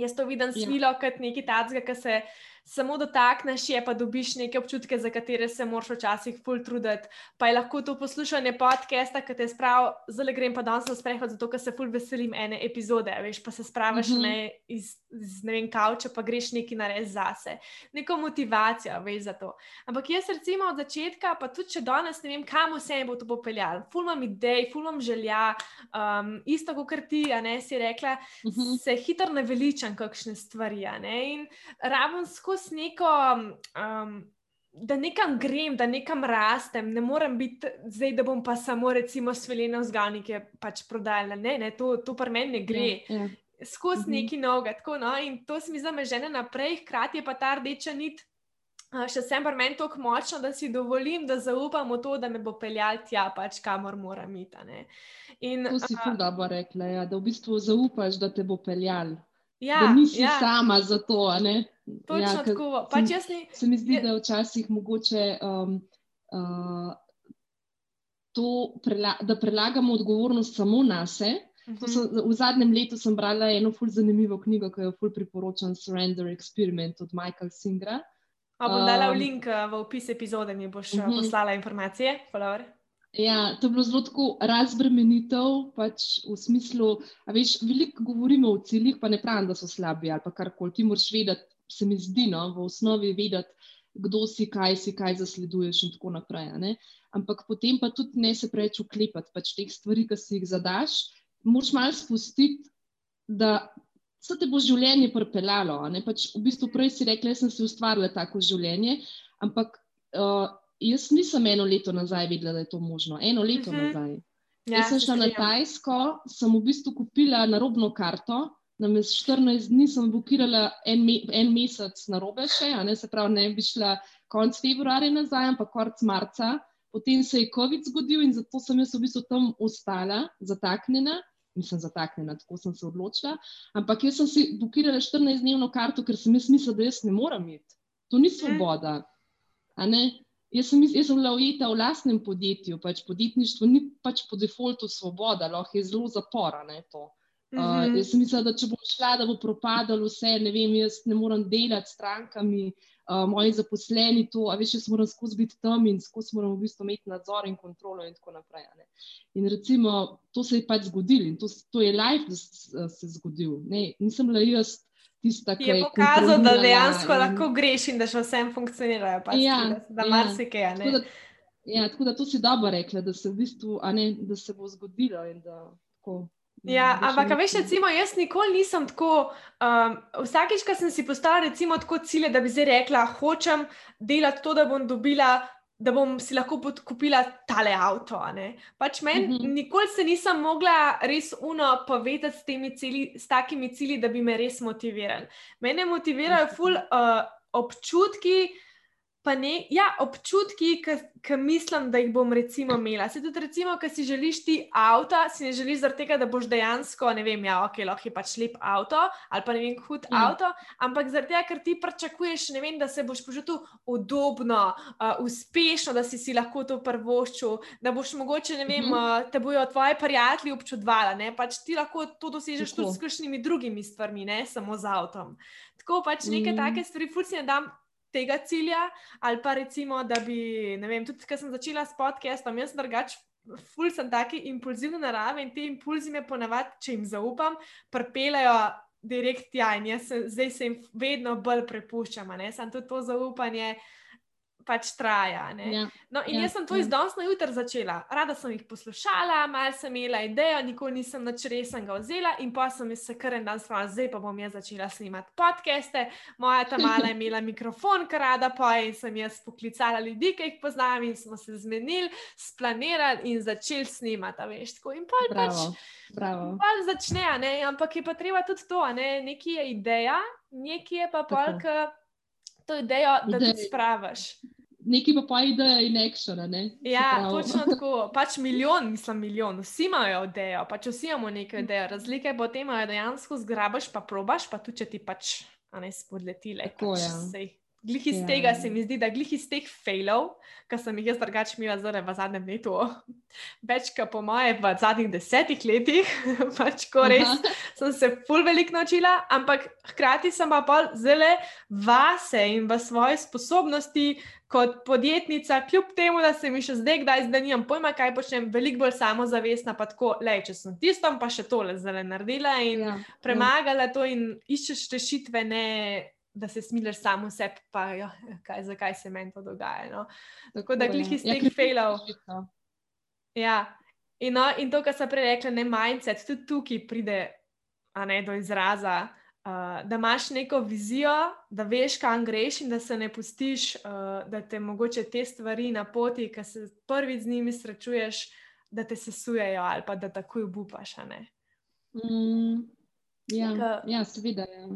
jaz to vidim ja. svilo kot nekaj tacga, ki se samo dotakneš, je pa dobiš neke občutke, za katere se moraš včasih full truditi. Pa je lahko to poslušanje podcasta, ki te spravi, zelo grem pa danes na sprehod, zato ker se full veselim ene epizode, veš, pa se spraviš mm -hmm. ne, iz, iz ne vem, kauča, pa greš neki nared zase. Neko motivacijo, veš za to. Ampak jaz recimo od začetka, pa tudi če danes ne vem, kam vse bo to popeljal, full imam idej, full imam želja, um, isto kot ti, a ne si rekla, mm -hmm. se hitro naveličam kakšne stvari, a ne, in rabim skozi skozi neko, um, da nekam grem, da nekam rastem, ne morem biti zdaj, da bom pa samo recimo svelene vzgajnike pač prodajala. Ne, ne, to, to pa meni ne gre. Ja, ja. Skozi mhm. neki noga. Tako, no? In to se mi zdi, da me žene naprej, hkrati je pa ta rdeča nit. Še sem pa meni tako močna, da si dovolim, da zaupam v to, da me bo peljal tja, pač kamor moram iti.
In, to si tudi dobro rekla, ja, da v bistvu zaupaš, da te bo peljal. Ja, da nisi ja. sama za to.
Točno ja, tako. Pač
se, ni... se mi zdi, da je včasih mogoče um, uh, to, prela da prelagamo odgovornost samo na sebe. Uh -huh. sem, v zadnjem letu sem brala eno ful zanimivo knjigo, ki jo ful priporočam, Surrender Experiment od Michaela Singra.
A bom dala um, link uh, v opis epizode, mi boš uh. -huh. poslala informacije. Follower.
Ja, to je bilo zelo tako razbremenitev, pač v smislu, da veliko govorimo o ciljih, pa ne pravim, da so slabi ali karkoli. Ti moraš vedeti, se mi zdi, no, v osnovi vedeti, kdo si, kaj si, kaj zasleduješ in tako naprej. Ampak potem pa tudi ne se preveč uklepati pač teh stvari, ki si jih zadaš. Moš malo spustiti, da se te bo življenje pripeljalo. Pač v bistvu prej si rekla, da sem si ustvarila tako življenje, ampak. Uh, jaz nisem eno leto nazaj vedela, da je to možno. Eno leto uh mhm. -huh. nazaj. Ja, jaz sem šla na Tajsko, sem v bistvu kupila narobno karto. Na mes 14 dni sem blokirala en, me, en mesec na robe, še, ne, se pravi, ne bi šla konec februarja nazaj, ampak konec marca. Potem se je COVID zgodil in zato sem jaz v bistvu tam ostala, zataknjena. Nisem zataknjena, tako sem se odločila. Ampak jaz sem si blokirala 14-dnevno karto, ker sem jaz mislila, da jaz ne morem iti. To ni svoboda. Jaz sem, jaz sem bila ujeta v lastnem podjetju, pač podjetništvo ni pač po defaultu svoboda, lahko je zelo zaporano. Uh, uh, jaz sem mislila, da če bom šla, da bo propadalo vse, ne vem, jaz ne morem delati s strankami, uh, moji zaposleni to, a veš, jaz moram skozi biti tam in skozi moram v bistvu imeti nadzor in kontrolo in tako naprej. Ne. In recimo, to se je pač zgodilo in to, to je life, da se je zgodil. Ne. Nisem bila jaz tista,
ki je pokazal, da dejansko in... lahko greš in da še vsem funkcionirajo. Pač, ja, da da ja. marsikaj. Tako,
ja, tako da to si dobro rekla, da se, v bistvu, ne, da se bo zgodilo. Da, tako,
ja, ampak, veš, recimo, jaz nikoli nisem tako. Um, vsakič, ko sem si postavila tako cilje, da bi zdaj rekla, hočem delati to, da bom dobila da bom si lahko kupila tale avto. Pač meni mm -hmm. nikoli se nisem mogla res uno povedati s cilji, s takimi cilji, da bi me res motivirali. Mene motivirajo ful uh, občutki, pa ne, ja, občutki, ki mislim, da jih bom recimo imela. Se tudi, recimo, ki si želiš ti avto, si ne želiš zaradi tega, da boš dejansko, ne vem, ja, ok, lahko je pač lep avto ali pa ne vem, hud mm. avto, ampak zaradi tega, ker ti pričakuješ, ne vem, da se boš počutil udobno, uh, uspešno, da si si lahko to prvoščil, da boš mogoče, ne vem, mm -hmm. uh, te bojo tvoji prijatelji občudovali, ne, pač ti lahko to dosežeš tudi s kakšnimi drugimi stvarmi, ne samo z avtom. Tako pač neke mm. take stvari, fulci ne dam tega cilja, ali pa recimo, da bi, ne vem, tudi ko sem začela s podcastom, jaz drugač. Ful sem taki impulzivni narave in te impulzi me ponavadi, če jim zaupam, pripeljajo direkt tja in jaz se, zdaj se jim vedno bolj prepuščam. Sam tudi to zaupanje uh, pač traja. Ja, no, in ja, jaz sem to ja. iz danes na jutro začela. Rada sem jih poslušala, malo sem imela idejo, nikoli nisem nič resnega vzela, in pa sem se kar en dan spomnila, zdaj pa bom jaz začela snimati podcaste. Moja ta mala je imela mikrofon, kar rada pa in sem jaz poklicala ljudi, ki jih poznam, in smo se zmenili, splanirali in začeli snimati. Veš, in pa pač. Bravo. Pa začne, ne? ampak je pa treba tudi to, ne? nekaj je ideja, nekaj je pa polk to idejo, da Idej. ti spraviš.
Nekaj pa pa ideja in action.
Ja, točno (laughs) tako. Pač milijon, mislim, milijon. Vsi imajo idejo, pač vsi imamo neko idejo. Razlika je potem, da dejansko zgrabiš, pa probaš, pa tudi če ti pač ne spodletile. Tako pač, je. Glih iz ja. tega se mi zdi, da glih iz teh failov, ki sem jih jaz drugače imela zdaj v zadnjem letu, (laughs) več kot po moje v zadnjih desetih letih, (laughs) pač ko res Aha. sem se ful velik naučila, ampak hkrati sem pa bolj zele vase in v svoje sposobnosti. Kot podjetnica, kljub temu, da se mi še zdaj, kdaj zdaj nimam pojma, kaj počnem, veliko bolj samozavestna, pa tako, le, če sem tistom, pa še tole zdaj naredila in ja, ja. premagala to in iščeš rešitve, ne da se smiliš samo sebi, pa jo, kaj, zakaj se meni to dogaja. No? Tako da glih iz ja, teh failov. Ja, in, no, in to, kar sem prej rekla, ne mindset, tudi tukaj pride ne, do izraza. Uh, da imaš neko vizijo, da veš, kam greš, in da se ne pustiš, uh, da te mogoče te stvari na poti, ki se prvič z njimi srečuješ, da te sesujejo ali pa da takoj upaš.
Mm, ja, ja, seveda. Ja.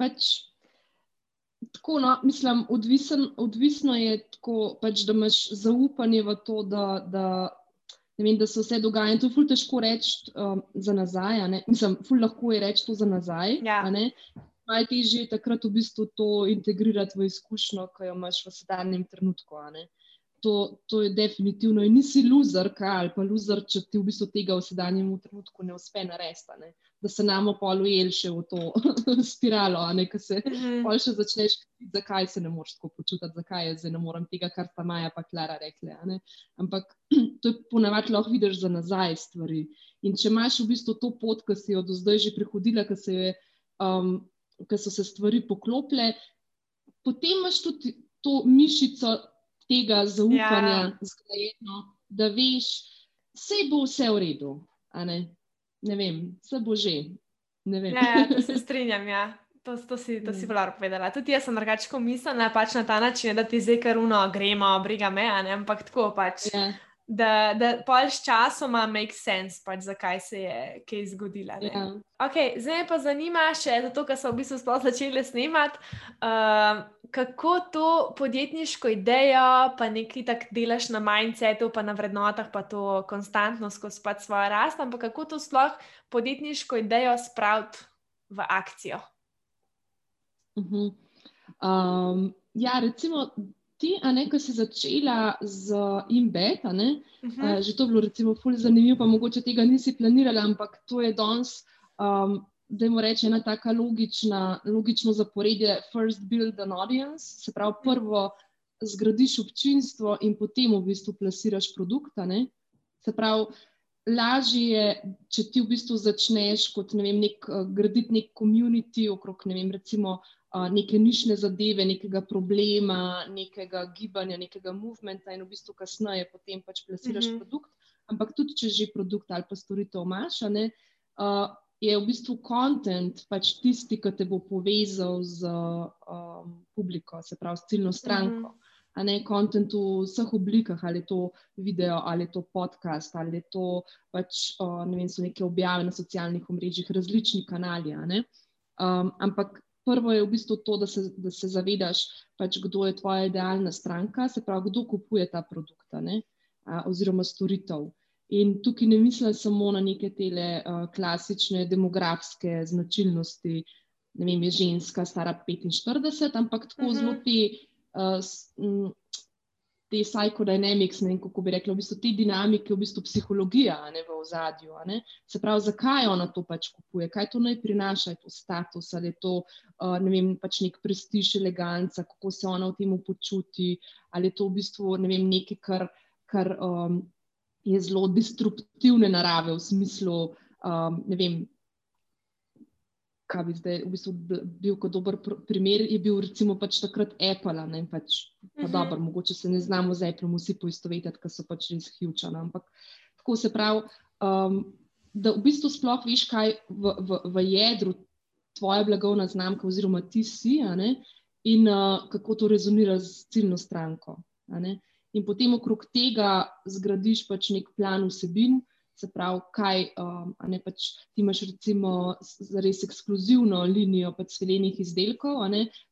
Pač, tako, no, mislim, odvisen, odvisno je tako, pač, da imaš zaupanje v to, da, da, vem, da se vse dogaja. In to je ful težko reči um, za nazaj. Mislim, ful lahko je reči to za nazaj.
Ja.
Najtežje je takrat v bistvu to integrirati v izkušnjo, ki jo imaš v sedanjem trenutku to, to je definitivno. In nisi loser, ali pa loser, če ti v bistvu tega v sedanjem trenutku ne uspe narediti. Ne? Da se nam pol ujel še v to (laughs) spiralo, ki se mm -hmm. še začneš, zakaj se ne moreš tako počutiti, zakaj jaz ne morem tega, kar sta Maja pa Klara rekla. Ampak (clears throat) to je ponavadi lahko vidiš za nazaj stvari. In če imaš v bistvu to pot, ki si jo do zdaj že prehodila, ki se um, so se stvari poklopile, potem imaš tudi to mišico tega zaupanja, ja. zgrajeno, da veš, vse bo vse v redu. Ne? ne vem, vse bo že.
Ja, se (laughs) strinjam. Ja. To, to si, to si mm. povedala. Tudi jaz sem drugače mislila, pač na ta način, da ti zdaj kar uno gremo, briga me, ampak tako pač. Yeah. Ja da, da pač s časoma make sense, pač zakaj se je kaj zgodilo. Yeah. Ja. Okay, zdaj me pa zanima še to, kar smo v bistvu sploh začeli snemati. Uh, kako to podjetniško idejo, pa nekaj tak delaš na mindsetu, pa na vrednotah, pa to konstantno skozi pač svojo rast, ampak kako to sploh podjetniško idejo spraviti v akcijo?
Uh -huh. um, ja, recimo ti, a ne, ko si začela z Imbed, uh -huh. uh, že to bilo recimo fully zanimivo, pa mogoče tega nisi planirala, ampak to je danes, um, da jim reče ena taka logična, logično zaporedje, first build an audience, se pravi prvo zgradiš občinstvo in potem v bistvu plasiraš produkt, ne, se pravi. Lažje je, če ti v bistvu začneš kot ne vem, nek, uh, graditi nek komunity okrog ne vem, recimo, neke nišne zadeve, nekega problema, nekega gibanja, nekega movementa, in v bistvu kasneje potem pač plasiraš mm -hmm. produkt. Ampak tudi, če že produkt ali pa storitev imaš, ne, uh, je v bistvu kontent pač tisti, ki te bo povezal z um, publiko, se pravi, s ciljno stranko. Mm -hmm. A ne kontent v vseh oblikah, ali je to video, ali je to podcast, ali je to pač, uh, ne vem, so neke objave na socialnih omrežjih, različni kanali. Um, ampak prvo je v bistvu to, da se, da se zavedaš, pač, kdo je tvoja idealna stranka, se pravi, kdo kupuje ta produkt oziroma storitev. In tukaj ne mislim samo na neke tele uh, klasične demografske značilnosti, ne vem, je ženska, stara 45, ampak tako uh -huh. zelo te. Uh, te psychodynamics, ne, kako bi rekla, v bistvu te dinamike, v bistvu psihologija ne, v ozadju. Se pravi, zakaj ona to pač kupuje, kaj to naj prinaša, je to status ali je to uh, ne vem, pač nek prestiž, eleganca, kako se ona v tem počuti, ali je to v bistvu ne vem, nekaj, kar, kar um, je zelo destruktivne narave v smislu. Um, ne vem, kaj bi zdaj v bistvu bil kot dober primer, je bil recimo pač takrat Apple. Ne, pač, pa uh mhm. -huh. dobro, mogoče se ne znamo z Apple vsi poistovetiti, ker so pač res hjučani. Ampak tako se pravi, um, da v bistvu sploh veš, kaj v, v, v jedru tvoja blagovna znamka oziroma ti si in uh, kako to rezonira z ciljno stranko. In potem okrog tega zgradiš pač nek plan vsebin. Se pravi, kaj um, ne pač ti imaš, recimo, res ekskluzivno linijo pač sviljenih izdelkov.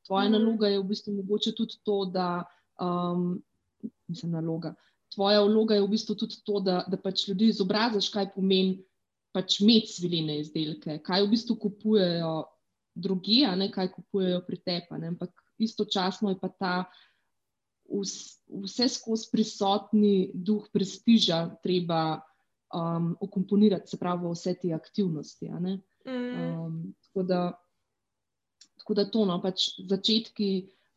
Tvoja mm. naloga je v bistvu mogoče tudi to, da, um, mislim, naloga. Tvoja vloga je v bistvu tudi to, da, da pač ljudi izobraziš, kaj pomeni pač imeti sviljene izdelke, kaj v bistvu kupujejo drugi, a ne kaj kupujejo pri tebi. Ampak istočasno je pa ta vse skozi prisotni duh prestiža treba um, ukomponirati, se pravi, vse te aktivnosti. Mm. Um, tako, da, tako da to, no, pač začetki.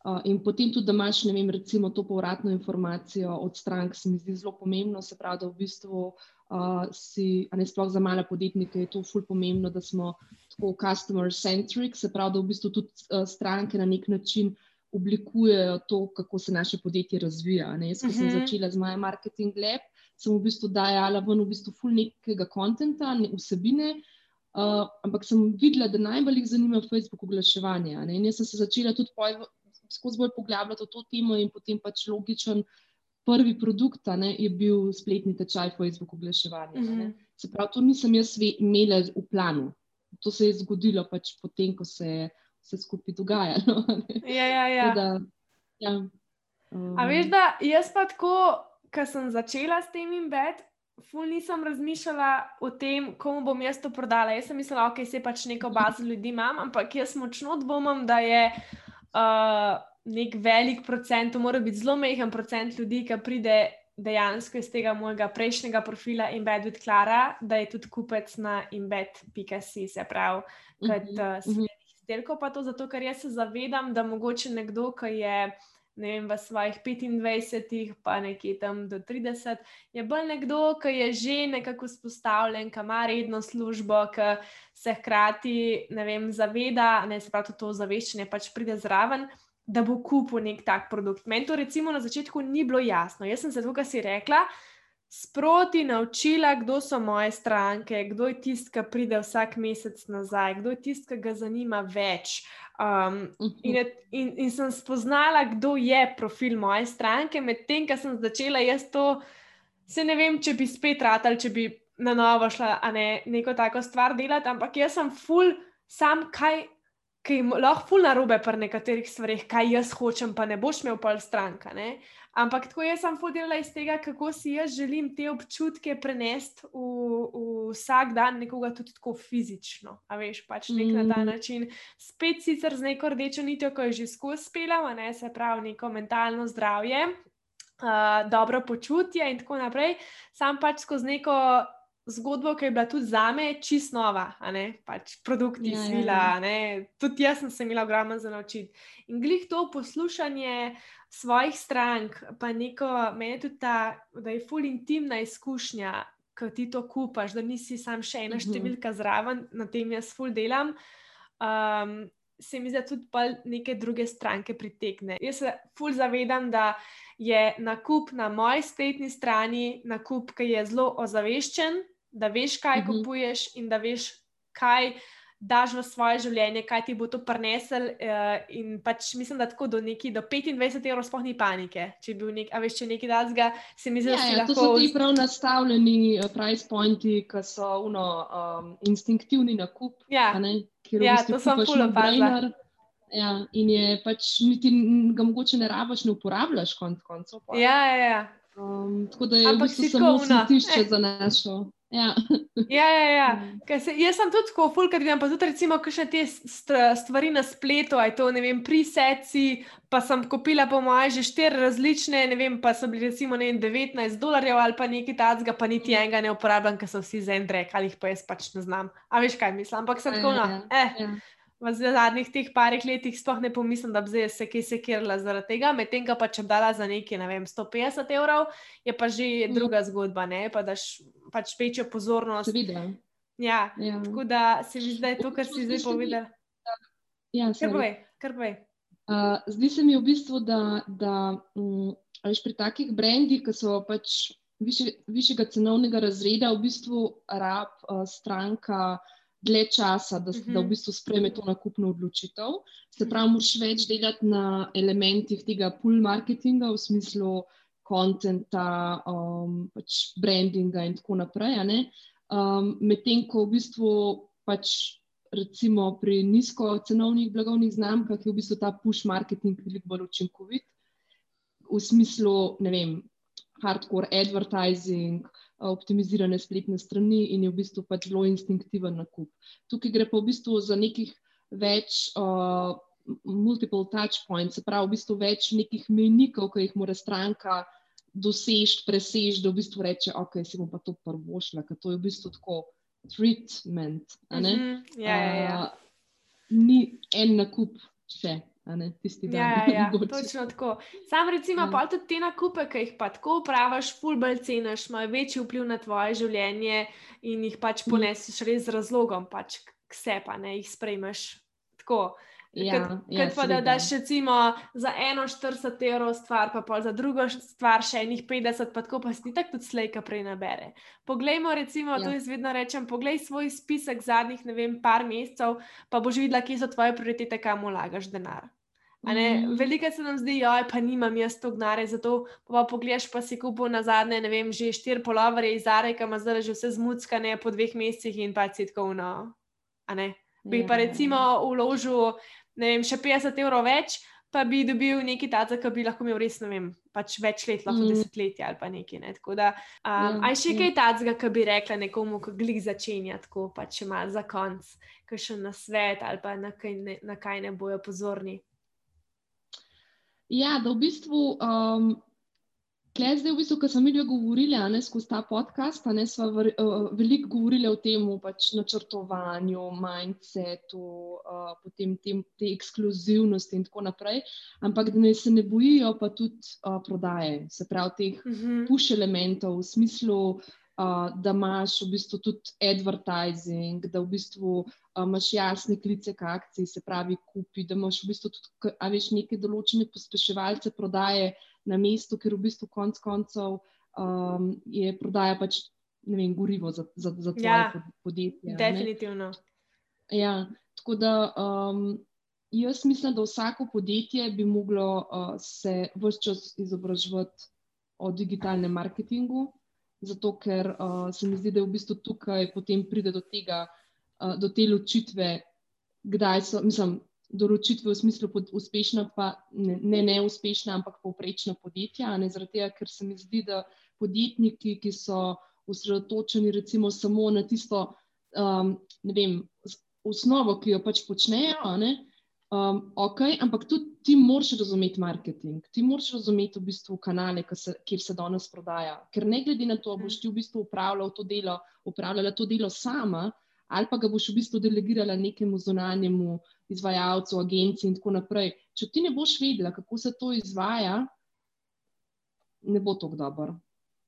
Uh, in potem tudi, da imaš, ne vem, recimo to povratno informacijo od strank, se mi zdi zelo pomembno. Se pravi, da v bistvu uh, si, a ne sploh za male podjetnike, je to ful pomembno, da smo tako customer-centric, se pravi, da v bistvu tudi uh, stranke na nek način oblikujejo to, kako se naše podjetje razvija. Ne? Jaz, ko uh -huh. sem mhm. začela z My Marketing Lab, sem v bistvu dajala ven v bistvu ful nekega konta, ne vsebine. Uh, ampak sem videla, da najbolj jih zanima Facebook oglaševanje. In jaz sem se začela tudi skozi bolj poglabljati v to temo, in potem pač logičen prvi produkt ne, je bil spletni tečaj Facebook oglaševanja. Uh -huh. Se pravi, to nisem jaz imela v planu. To se je zgodilo pač potem, ko se je vse skupaj dogajalo.
Ja, ja, ja. Da, ja. Um, A veš, da jaz pa tako, ko sem začela s tem in bed. Ful nisem razmišljala o tem, komu bom jaz to prodala. Jaz sem mislila, da okay, se pač neko bazo ljudi imam, ampak jaz močno dvomim, da je uh, nek velik procent, to mora biti zelo mehen procent ljudi, ki pride dejansko iz tega mojega prejšnjega profila Embed with Clara, da je tudi kupec na embed.ca, se pravi, kot uh, sledi izdelkov, pa to zato, ker jaz se zavedam, da mogoče nekdo, ki je ne vem, v svojih 25, pa nekje tam do 30, je bolj nekdo, ki je že nekako spostavljen, ki ima redno službo, ki se hkrati vem, zaveda, ne se pravi, to zaveščanje pač pride zraven. Da bo kupil nek tak produkt. Meni to, recimo, na začetku ni bilo jasno. Jaz sem se tukaj si rekla, sproti naučila, kdo so moje stranke, kdo je tisti, ki pride vsak mesec nazaj, kdo je tisti, ki ga zanima več. Um, in, in, in sem spoznala, kdo je profil moje stranke, medtem ko sem začela jaz to, se ne vem, če bi spet rad ali če bi na novo šla ne, neko tako stvar delati, ampak jaz sem full, sam kaj. Ki lahko ful na robe pri nekaterih stvarih, kaj jaz hočem, pa ne boš imel pol stranka. Ne? Ampak tako jaz sem vodila iz tega, kako si jaz želim te občutke prenesti v, v vsak dan, nekoga tudi tako fizično. A veš, pač nek mm. na ta mm. način. Spet sicer z neko rdečo nitjo, ko je že skozi spela, ne se pravi, neko mentalno zdravje, uh, dobro počutje in tako naprej. Sam pač skozi neko zgodbo, ki je bila tudi za me čist nova, pač produkti ja, svila. Ja, ja. Tudi jaz sem se imela ogromno za naučiti. In glih to poslušanje svojih strank, pa neko, meni tudi ta, da je ful intimna izkušnja, ko ti to kupaš, da nisi sam še ena mhm. številka zraven, na tem jaz ful delam. Um, Se mi zdi, da tudi neke druge stranke pritegne. Jaz se ful zavedam, da je nakup na moji spletni strani nakup, ki je zelo ozaveščen, da veš, kaj uh mhm. -huh. kupuješ in da veš, kaj daš v svoje življenje, kaj ti bo to prinesel. Uh, in pač mislim, da tako do, neki, do 25 evrov sploh ni panike. Če bi nek, veš, če nekaj dazga, se mi zdi, da
ja,
ja,
lahko... to so ti prav nastavljeni uh, price pointi, ki so uno, um, instinktivni nakup.
Ja, ja to sem full opazil.
Ja, in je pač, niti ga mogoče ne rabiš, ne uporabljaš konc koncev.
Ja, ja, ja.
Um, tako da je to samo smetišče za našo. Ja.
ja, ja, ja. (laughs) Mm. Se, jaz sem tudi tako, fulkrat vidim, pa tudi recimo, kakšne te stvari na spletu, aj to, ne vem, priseci, pa sem kupila po moje že štiri različne, ne vem, pa so bili recimo, vem, 19 dolarjev ali pa nekaj tacga, pa niti mm. enega ne uporabljam, ker so vsi za en drek, ali jih pa jaz pač ne znam. A veš, kaj mislim, ampak sem ja, tako, no, ja, eh. Ja v zadnjih teh parih letih sploh ne pomislim, da bi zdaj se kaj sekirala zaradi tega, medtem pa če bi dala za nekaj, ne vem, 150 evrov, je pa že mm. druga zgodba, ne, pa daš pač večjo pozornost. Ja, ja, tako da se mi zdaj to, kar si zdaj povedal.
Ja,
kar povej, kar povej.
Uh, zdi se mi v bistvu, da, da um, pri takih brendih, ki so pač više, višjega cenovnega razreda, v bistvu rab uh, stranka dlje časa, da, uh -huh. da v mhm. bistvu spreme to nakupno odločitev. Se pravi, moraš več delati na elementih tega pull marketinga, v smislu kontenta, um, pač brandinga in tako naprej. Um, Medtem ko v bistvu pač. Recimo pri nizkocenovnih blagovnih znamkah je v bistvu ta push marketing veliko bolj učinkovit, v smislu, ne vem, hardcore advertising, optimizirane spletne strani in je v bistvu pač zelo instinktiven nakup. Tukaj gre pa v bistvu za nekih več uh, multiple touch points, se pravi, v bistvu več nekih mejnikov, ki jih mora stranka doseči, preseči, da v bistvu reče, ok, si bom pa to prvošla, ker to je v bistvu tako treatment. Mm -hmm.
ja, ja, ja. Uh,
ni en nakup še. Tisti,
ja, (laughs) ja, ja. točno tako. Sam recimo, ja. pa tudi te nakupe, ki jih pa tako upravaš, fulbelj ceniš, imajo večji vpliv na tvoje življenje in jih pač mhm. ponesiš res z razlogom, pač kse pa ne jih sprejmeš tako. Ja, ja, pa da daš recimo za eno 40 evrov stvar, pa pol za drugo stvar še enih 50, pa tako pa si tako tudi slejka prej nabere. Poglejmo, recimo, ja. to jaz vedno rečem, poglej svoj spisek zadnjih, ne vem, par mesecev, pa boš videla, kje so tvoje prioritete, kam vlagaš denar. Mm. Veliko se nam zdi, da pa nimam jaz to gnare, zato pa, pa pogledaš, pa si kupil na zadnje, ne vem, že štiri polovare iz Areka, ima zdaj že vse zmuckane po dveh mesecih in pa no, ne. Bi pa ja. recimo vložil vem, še 50 evrov več, pa bi dobil nekaj tega, ki bi lahko imel res vem, pač več let, lahko mm. desetletje ali pa nekaj. Ne? Da, um, yeah, aj še yeah. kaj tega, ki bi rekla nekomu, ki glik začenja, tako pa če ima za konc, ki še na svet ali pa na kaj ne, na kaj ne bojo pozorni.
Ja, da v bistvu um, Klej zdaj, v bistvu, ko smo mi dve govorili, ne skozi ta podcast, ne smo uh, veliko govorili o tem, pač načrtovanju, mindsetu, uh, potem tem, te ekskluzivnosti in tako naprej. Ampak da ne se ne bojijo, pa tudi uh, prodaje, se pravi, teh uh mhm. -huh. push elementov v smislu. Uh, da imaš v bistvu tudi advertising, da v bistvu uh, imaš jasne klice k akciji, se pravi, kupi, da imaš v bistvu tudi, a veš, neke določene pospeševalce prodaje, uh, na mestu, ker v bistvu konec koncev um, je prodaja pač vem, gorivo za, za, za tvoje ja, podjetje.
Definitivno.
Ja, tako da um, jaz mislim, da vsako podjetje bi moglo uh, se vse čas izobraževati o digitalnem marketingu, zato ker uh, se mi zdi, da je v bistvu tukaj potem pride do tega, uh, do te ločitve, kdaj so, mislim, določitve v smislu uspešna, pa ne, ne neuspešna, ampak povprečna podjetja. Ne, tega, ker se mi zdi, da podjetniki, ki so osredotočeni recimo samo na tisto um, vem, osnovo, ki jo pač počnejo, ne, um, ok, ampak tudi ti moraš razumeti marketing, ti moraš razumeti v bistvu kanale, se, kjer se danes prodaja. Ker ne glede na to, boš ti v bistvu upravljal to delo, upravljala to delo sama ali pa ga boš v bistvu delegirala nekemu zunanjemu izvajalcu, agenciji in tako naprej. Če ti ne boš vedela, kako se to izvaja, ne bo to dobro.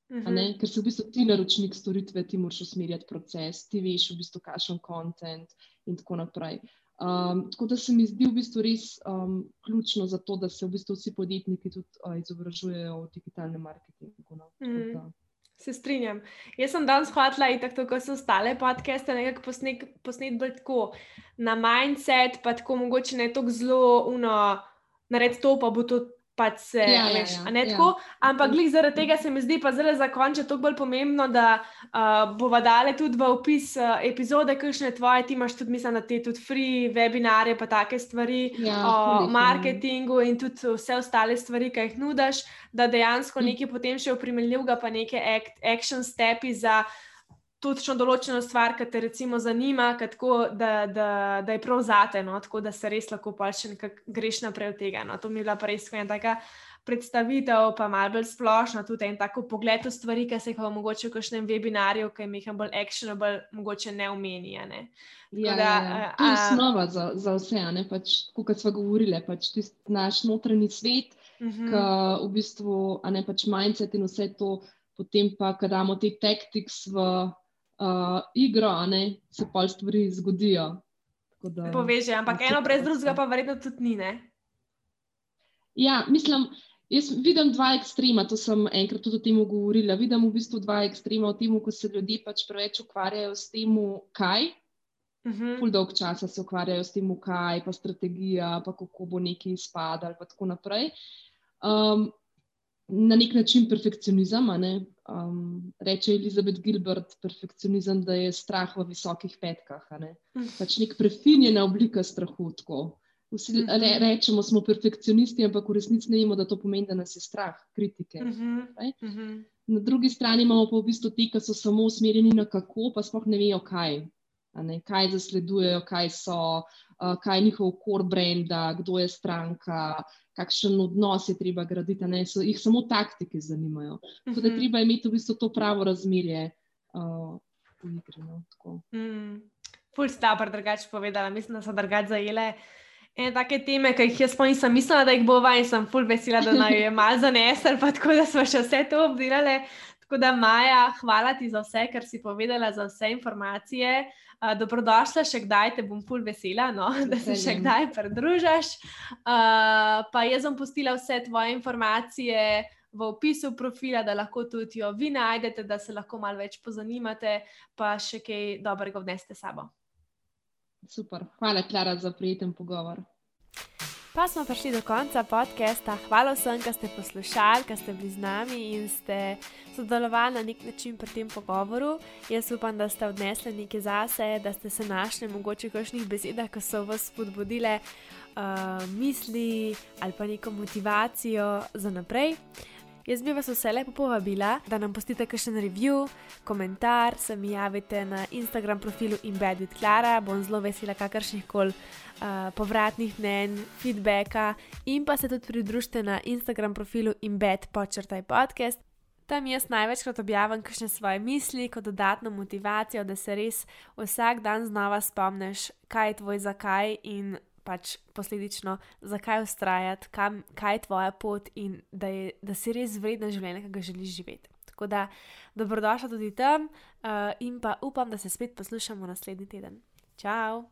Uh -huh. Ker si v bistvu ti naročnik storitve, ti moraš usmerjati proces, ti veš, v bistvu, kakšen kontent in tako naprej. Um, tako da se mi zdi v bistvu res um, ključno za to, da se v bistvu vsi podjetniki tudi uh, izobražujejo v digitalnem marketingu. No?
Mm. Se strinjam. Jaz sem danes hvatla in tako, kot so ostale podcaste, nekako posnet, posnet bolj tako na mindset, pa tako mogoče ne tako zelo uno, nared to, pa bo to pač se, ja, ja veš, ja, ja, tako, ja. ampak glih zaradi tega se mi zdi pa zelo za konče to bolj pomembno, da uh, bova dale tudi v opis uh, epizode, kakšne tvoje, ti imaš tudi, mislim, da te tudi free webinarje, pa take stvari ja, o marketingu in tudi vse ostale stvari, ki jih nudaš, da dejansko hm. nekaj potem še uprimeljivega, pa neke act, action stepi za točno določeno stvar, ki te recimo zanima, tako, da, da, da je prav zate, no? tako da se res lahko pa še nekako greš naprej od tega. No? To mi je bila pa res ena taka predstavitev, pa malo bolj splošno, tudi en tako pogled v stvari, ki se jih pa mogoče v kakšnem webinarju, ki je bolj actionable, mogoče ne omenja. Ne?
Ja, da, ja, ja. To je osnova za, za vse, pač, kot smo govorili, pač naš notranji svet, uh -huh. ki v bistvu, a ne pač mindset in vse to, potem pa, ko damo te tactics v uh, igro, ne, se pa stvari zgodijo.
Da, Poveže, ampak eno brez drugega pa verjetno tudi ni. Ne?
Ja, mislim, jaz vidim dva ekstrema, to sem enkrat tudi o tem govorila. Vidim v bistvu dva ekstrema v tem, ko se ljudje pač preveč ukvarjajo s tem, kaj. Uh mhm. -huh. Pul dolg časa se ukvarjajo s tem, kaj pa strategija, pa kako bo nekaj izpadalo, in tako naprej. Um, na nek način perfekcionizem. Ne? Um, reče Elizabeth Gilbert, perfekcionizem, da je strah v visokih petkah. Ne? Pač nek prefinjena oblika strahu. Tako. Vsi uh mhm. -huh. rečemo, da smo perfekcionisti, ampak v resnici ne vemo, da to pomeni, da nas je strah kritike. Uh -huh. uh -huh. Na drugi strani imamo pa v bistvu te, ki so samo usmerjeni na kako, pa sploh ne vejo, kaj. ne, kaj zasledujejo, kaj so, uh, kaj je njihov core brand, kdo je stranka, kakšen odnos je treba graditi. Ne, so, jih samo taktike zanimajo. Tako da mhm. treba imeti v bistvu to pravo razmerje uh, v igri. No,
mm. Ful sta pa drugače povedala, mislim, da so drugače zajele. In take teme, ki jih jaz pa nisem mislila, da jih bova in sem ful vesela, da naj je malo zanesel, pa tako da smo še vse to obdelali. Tako da, Maja, hvala ti za vse, kar si povedala, za vse informacije. Uh, dobrodošla še kdaj, te bom ful vesela, no, (laughs) da se še kdaj pridružiš. Uh, pa jaz bom postila vse tvoje informacije v opisu profila, da lahko tudi jo vi najdete, da se lahko malo več pozanimate, pa še kaj dobrega vneste sabo.
Super, hvala, Klara, za prijeten pogovor.
Pa smo prišli do konca podcasta. Hvala vsem, ki ste poslušali, ki ste bili z nami in ste sodelovali na nek način pri tem pogovoru. Jaz upam, da ste odnesli nekaj zase, da ste se našli mogoče v kakšnih besedah, ki so vas spodbudile uh, misli ali pa neko motivacijo za naprej. Jaz bi vas vse lepo povabila, da nam postite kakšen review, komentar, se mi javite na Instagram profilu Embedded Clara, bom zelo vesela kakršnih koli uh, povratnih mnen, feedbacka in pa se tudi pridružite na Instagram profilu Embed Počrtaj podcast. Tam jaz največkrat objavim kakšne svoje misli, kot dodatno motivacijo, da se res vsak dan znova spomniš, kaj je tvoj zakaj in pač posledično, zakaj ustrajati, kam, kaj je tvoja pot in da, je, da si res vredna življenja, ki ga želiš živeti. Tako da, dobrodošla tudi tam uh, in pa upam, da se spet poslušamo naslednji teden. Ciao!